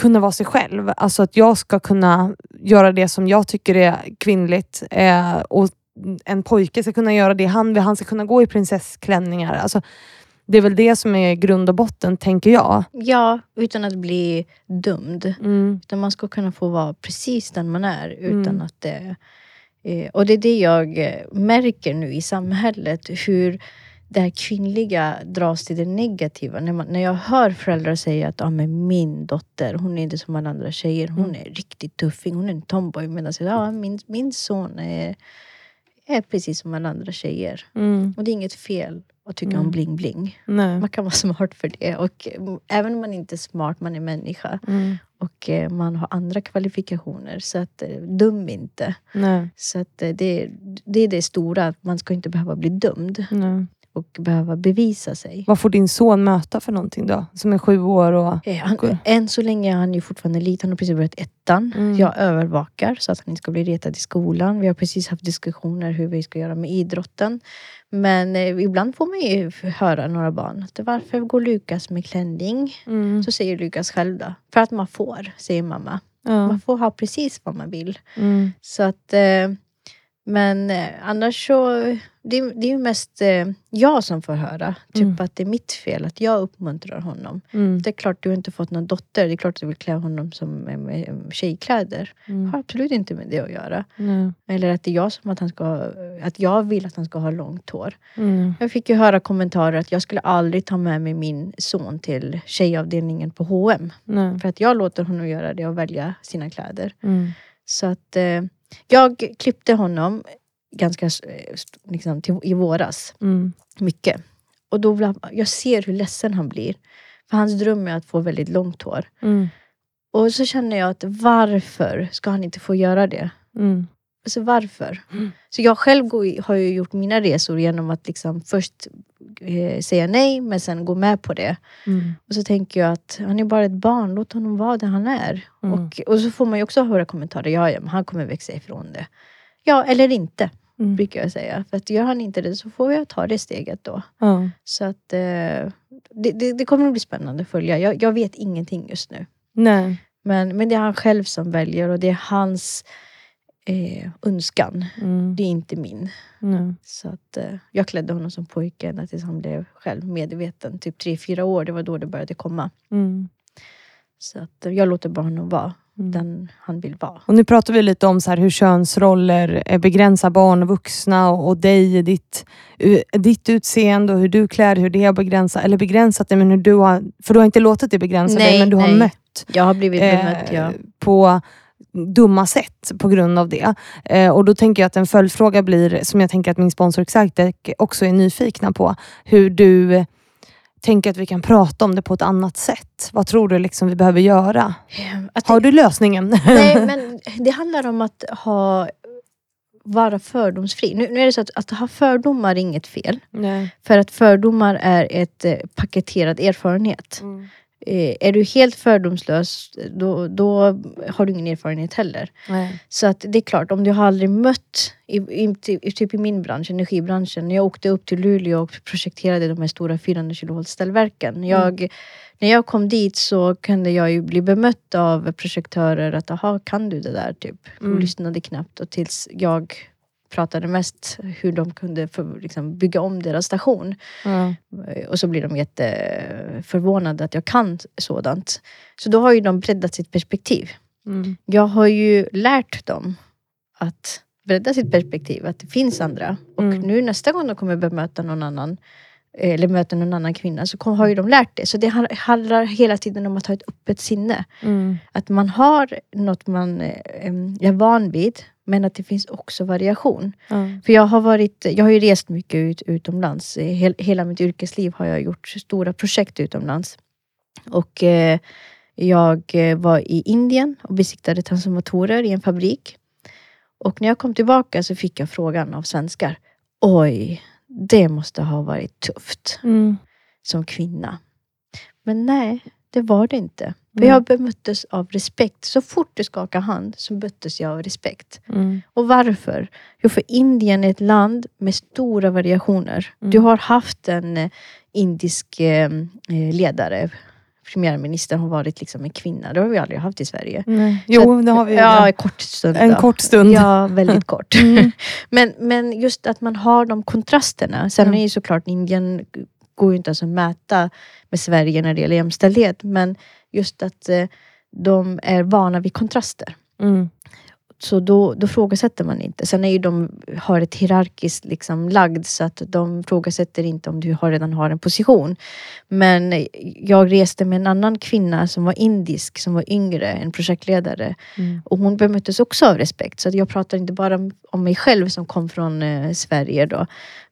kunna vara sig själv. Alltså att jag ska kunna göra det som jag tycker är kvinnligt. Eh, och en pojke ska kunna göra det han vill. Han ska kunna gå i prinsessklänningar. Alltså, det är väl det som är grund och botten, tänker jag. Ja, utan att bli dömd. Mm. Utan man ska kunna få vara precis den man är utan Mm. att det Eh, och det är det jag eh, märker nu i samhället. Hur det här kvinnliga dras till det negativa. När, man, när jag hör föräldrar säga att ah, men min dotter, hon är inte som alla andra tjejer. Hon Mm. är riktigt tuffing, hon är en tomboy. Medan jag ah, min, min son är, är precis som alla andra tjejer. Mm. Och det är inget fel att tycka Mm. om bling-bling. Man kan vara smart för det. Och mm, även om man inte är smart, man är människa. Mm. Och eh, man har andra kvalifikationer. Så att, eh, dum inte. Nej. Så att, eh, det, det är det stora, att man ska inte behöva bli dömd Nej. Och behöva bevisa sig. Vad får din son möta för någonting då? Som är sju år och... Eh, Han, än så länge är han ju fortfarande liten, han har precis börjat ettan. Mm. Jag övervakar så att han inte ska bli retad i skolan. Vi har precis haft diskussioner hur vi ska göra med idrotten. Men eh, ibland får man ju höra några barn att varför går Lukas med klänning? Mm. Så säger Lukas själv då. För att man får, säger mamma. Ja. Man får ha precis vad man vill. Mm. Så att, eh, men eh, annars så, det, det är ju mest eh, jag som får höra. Typ Mm. att det är mitt fel, att jag uppmuntrar honom. Mm. Det är klart du har inte fått någon dotter, det är klart att du vill klä honom som med, med tjejkläder. Mm. har absolut inte med det att göra. Nej. Eller att det är jag som att han ska, att jag vill att han ska ha långt hår. Mm. Jag fick ju höra kommentarer att jag skulle aldrig ta med mig min son till tjejavdelningen på H&M. För att jag låter honom göra det och välja sina kläder. Mm. Så att eh, jag klippte honom ganska eh, liksom, till, i våras. Mm. Mycket. Och då jag ser hur ledsen han blir. För hans dröm är att få väldigt långt hår. Mm. Och så känner jag att varför ska han inte få göra det? Mm. Alltså varför? Mm. Så jag själv går, har ju gjort mina resor genom att liksom först eh, säga nej men sen gå med på det. Mm. Och så tänker jag att han är bara ett barn, låt honom vara det han är. Mm. Och, och så får man ju också höra kommentarer, ja, ja men han kommer växa ifrån det. Ja, eller inte, Mm. brukar jag säga. För att gör han inte det så får jag ta det steget då. Ja. Så att eh, det, det, det kommer att bli spännande att följa. Jag, jag vet ingenting just nu. Nej. Men, men det är han själv som väljer och det är hans eh, önskan. Mm. Det är inte min. Nej. Så att, eh, jag klädde honom som pojke ända tills han blev själv medveten. Typ tre fyra år, det var då det började komma. Mm. Så att eh, jag låter bara honom vara Mm. den han vill vara. Och nu pratar vi lite om så här hur könsroller eh, begränsar barn och vuxna och, och dig, ditt, ditt utseende och hur du klär dig, hur det har begränsat, eller begränsat dig, men hur du har, för du har inte låtit det begränsa dig, Nej, men du har nej. mött Jag har blivit bemött, eh, ja. på dumma sätt på grund av det. Eh, och då tänker jag att en följdfråga blir, som jag tänker att min sponsor Exactec också är nyfikna på, hur du eh, tänker att vi kan prata om det på ett annat sätt. Vad tror du liksom vi behöver göra? Har det, du lösningen? nej, men det handlar om att ha, vara fördomsfri. Nu, nu är det så att, att ha fördomar är inget fel. Nej. För att fördomar är ett eh, paketerad erfarenhet. Mm. Eh, är du helt fördomslös, då, då har du ingen erfarenhet heller. Nej. Så att det är klart, om du har aldrig mött, i, i, typ i min bransch, energibranschen, när jag åkte upp till Luleå och projekterade de här stora 400 kV ställverken. Jag, när jag kom dit så kunde jag ju bli bemött av projektörer att jaha, kan du det där? Typ. Mm. lyssnade knappt och tills jag pratade mest hur de kunde för, liksom, bygga om deras station. Ja. Och så blir de jätteförvånade att jag kan sådant. Så då har ju de breddat sitt perspektiv. Mm. Jag har ju lärt dem att bredda sitt perspektiv, att det finns andra. Och Mm. nu nästa gång de kommer bemöta någon annan, eller möta någon annan kvinna, så har ju de lärt det. Så det ha- handlar hela tiden om att ha ett öppet sinne. Mm. Att man har något man eh, är van vid, men att det finns också variation. Ja. För jag har, varit, jag har ju rest mycket ut, utomlands. Eh, Hel, hela mitt yrkesliv har jag gjort stora projekt utomlands. Och eh, jag eh, var i Indien och besiktade transformatorer i en fabrik. Och när jag kom tillbaka så fick jag frågan av svenskar. Oj, det måste ha varit tufft Mm. som kvinna. Men nej, det var det inte. För Mm. jag bemöttes av respekt. Så fort du skakade hand så möttes jag av respekt. Mm. Och varför? Jo, för Indien är ett land med stora variationer. Mm. Du har haft en eh, indisk eh, eh, ledare, premiärminister har varit liksom en kvinna. Det har vi aldrig haft i Sverige. Nej. Jo, att- det har vi. Ja, en kort stund. en då. kort stund. Ja, väldigt kort. Mm. men, men just att man har de kontrasterna. Sen Ja. är ju såklart Indien går ju inte ens att mäta med Sverige när det gäller jämställdhet. Men just att eh, de är vana vid kontraster. Mm. så då, då frågasätter man inte. Sen är ju de har ett hierarkiskt liksom lagd så att de frågasätter inte om du har, redan har en position. Men jag reste med en annan kvinna som var indisk, som var yngre, en projektledare. Mm. Och hon bemöttes också av respekt. Så att jag pratar inte bara om, mig själv som kom från eh, Sverige då.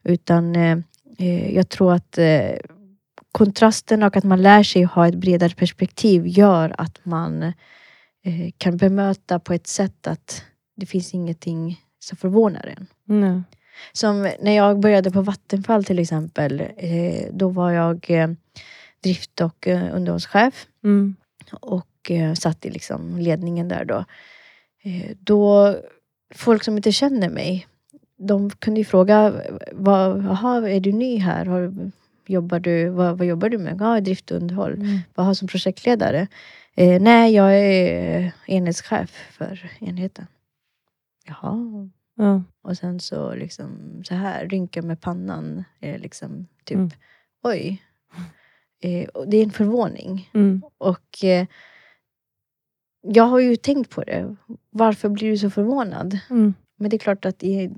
Utan eh, eh, jag tror att eh, kontrasten och att man lär sig ha ett bredare perspektiv gör att man eh, kan bemöta på ett sätt att det finns ingenting som förvånar en. Nej. Som när jag började på Vattenfall till exempel. Eh, då var jag eh, drift och eh, underhållschef Mm. och eh, satt i liksom ledningen där då. Eh, då. Folk som inte känner mig, de kunde ju fråga, vad, jaha, är du ny här? Har, jobbar du, vad, vad jobbar du med? Ja, drift och underhåll. Mm. Vad har som projektledare? Eh, nej, jag är eh, enhetschef för enheten. Jaha. Ja. Och sen så liksom så här, rynka med pannan. Eh, liksom, typ, Mm. oj. Eh, det är en förvåning. Mm. Och eh, jag har ju tänkt på det. Varför blir du så förvånad? Mm. Men det är klart att i,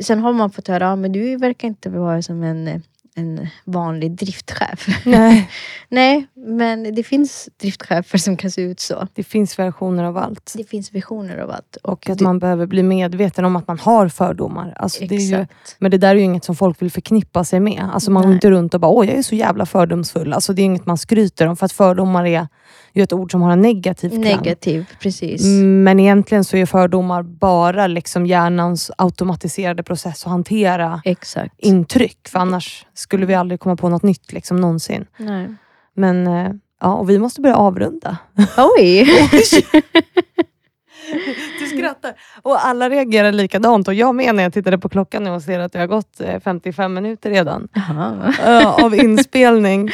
Sen har man fått höra, ja, men du verkar inte vara som en, en vanlig driftchef. Nej, Nej, men det finns driftchefer som kan se ut så. det finns versioner av allt. Det finns visioner av allt. Och att det- man behöver bli medveten om att man har fördomar. Alltså det är ju, Exakt. men det där är ju inget som folk vill förknippa sig med. Alltså man går inte runt och bara, åh jag är så jävla fördomsfull. Alltså det är inget man skryter om, för att fördomar är ju ett ord som har en negativ klang. Negativ, precis. Men egentligen så är fördomar bara liksom hjärnans automatiserade process att hantera Exakt. intryck. För annars skulle vi aldrig komma på något nytt liksom, någonsin. Nej. Men eh, ja, och vi måste börja avrunda. Oj! Du skrattar. Och alla reagerar likadant. Och jag med när jag tittade på klockan nu och ser att det har gått eh, 55 minuter redan eh, av inspelning.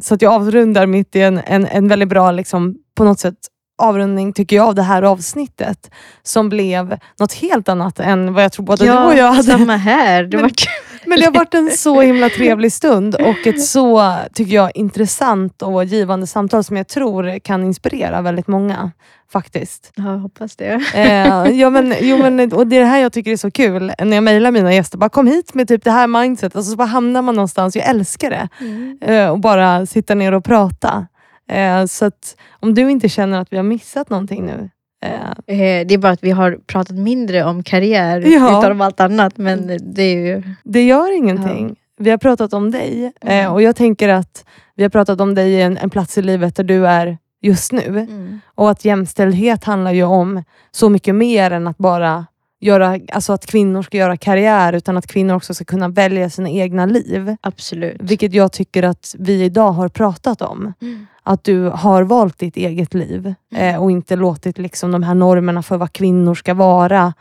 Så att jag avrundar mitt i en, en, en väldigt bra, liksom, på något sätt, avrundning tycker jag av det här avsnittet. Som blev något helt annat än vad jag tror både du och jag hade. samma här. Det var Men det har varit en så himla trevlig stund och ett så, tycker jag, intressant och givande samtal som jag tror kan inspirera väldigt många. Faktiskt. Ja, jag hoppas det. Eh, ja, men, jo, men, och det är det här jag tycker är så kul, när jag mejlar mina gäster. Bara kom hit med typ det här mindsetet och så bara hamnar man någonstans. Jag älskar det. Eh, och bara sitta ner och prata. Eh, så att om du inte känner att vi har missat någonting nu. Eh, Eh, Det är bara att vi har pratat mindre om karriär Ja. utan om allt annat. Men det är ju... det gör ingenting. Vi har pratat om dig eh, Mm. och jag tänker att vi har pratat om dig i en, en plats i livet där du är just nu. Mm. Och att jämställdhet handlar ju om så mycket mer än att bara göra, alltså att kvinnor ska göra karriär, utan att kvinnor också ska kunna välja sina egna liv. Absolut. Vilket jag tycker att vi idag har pratat om. Mm. Att du har valt ditt eget liv eh, och inte låtit liksom de här normerna för vad kvinnor ska vara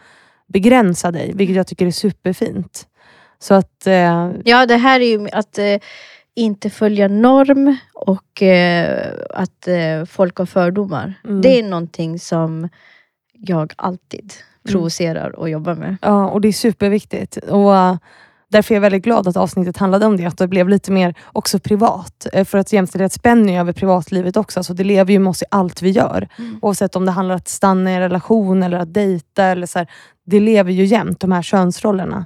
begränsa dig, vilket jag tycker är superfint. Så att, eh, Ja, det här är ju att eh, inte följa norm och eh, att eh, folk har fördomar. Mm. Det är någonting som jag alltid Mm. provocerar och jobbar med. Ja, och det är superviktigt. Och uh, därför är jag väldigt glad att avsnittet handlade om det, att det blev lite mer också privat. Eh, För att jämställdhet spänner ju över privatlivet också, så det lever ju med oss i allt vi gör. Mm. Oavsett om det handlar om att stanna i en relation eller att dejta. Eller så här, det lever ju jämt, de här könsrollerna.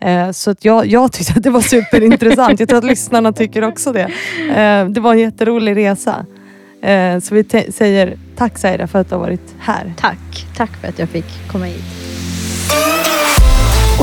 Eh, Så att jag, jag tyckte att det var superintressant. Jag tror att lyssnarna tycker också det. Eh, Det var en jätterolig resa. Så vi säger tack Zaira för att du har varit här. Tack. Tack för att jag fick komma hit.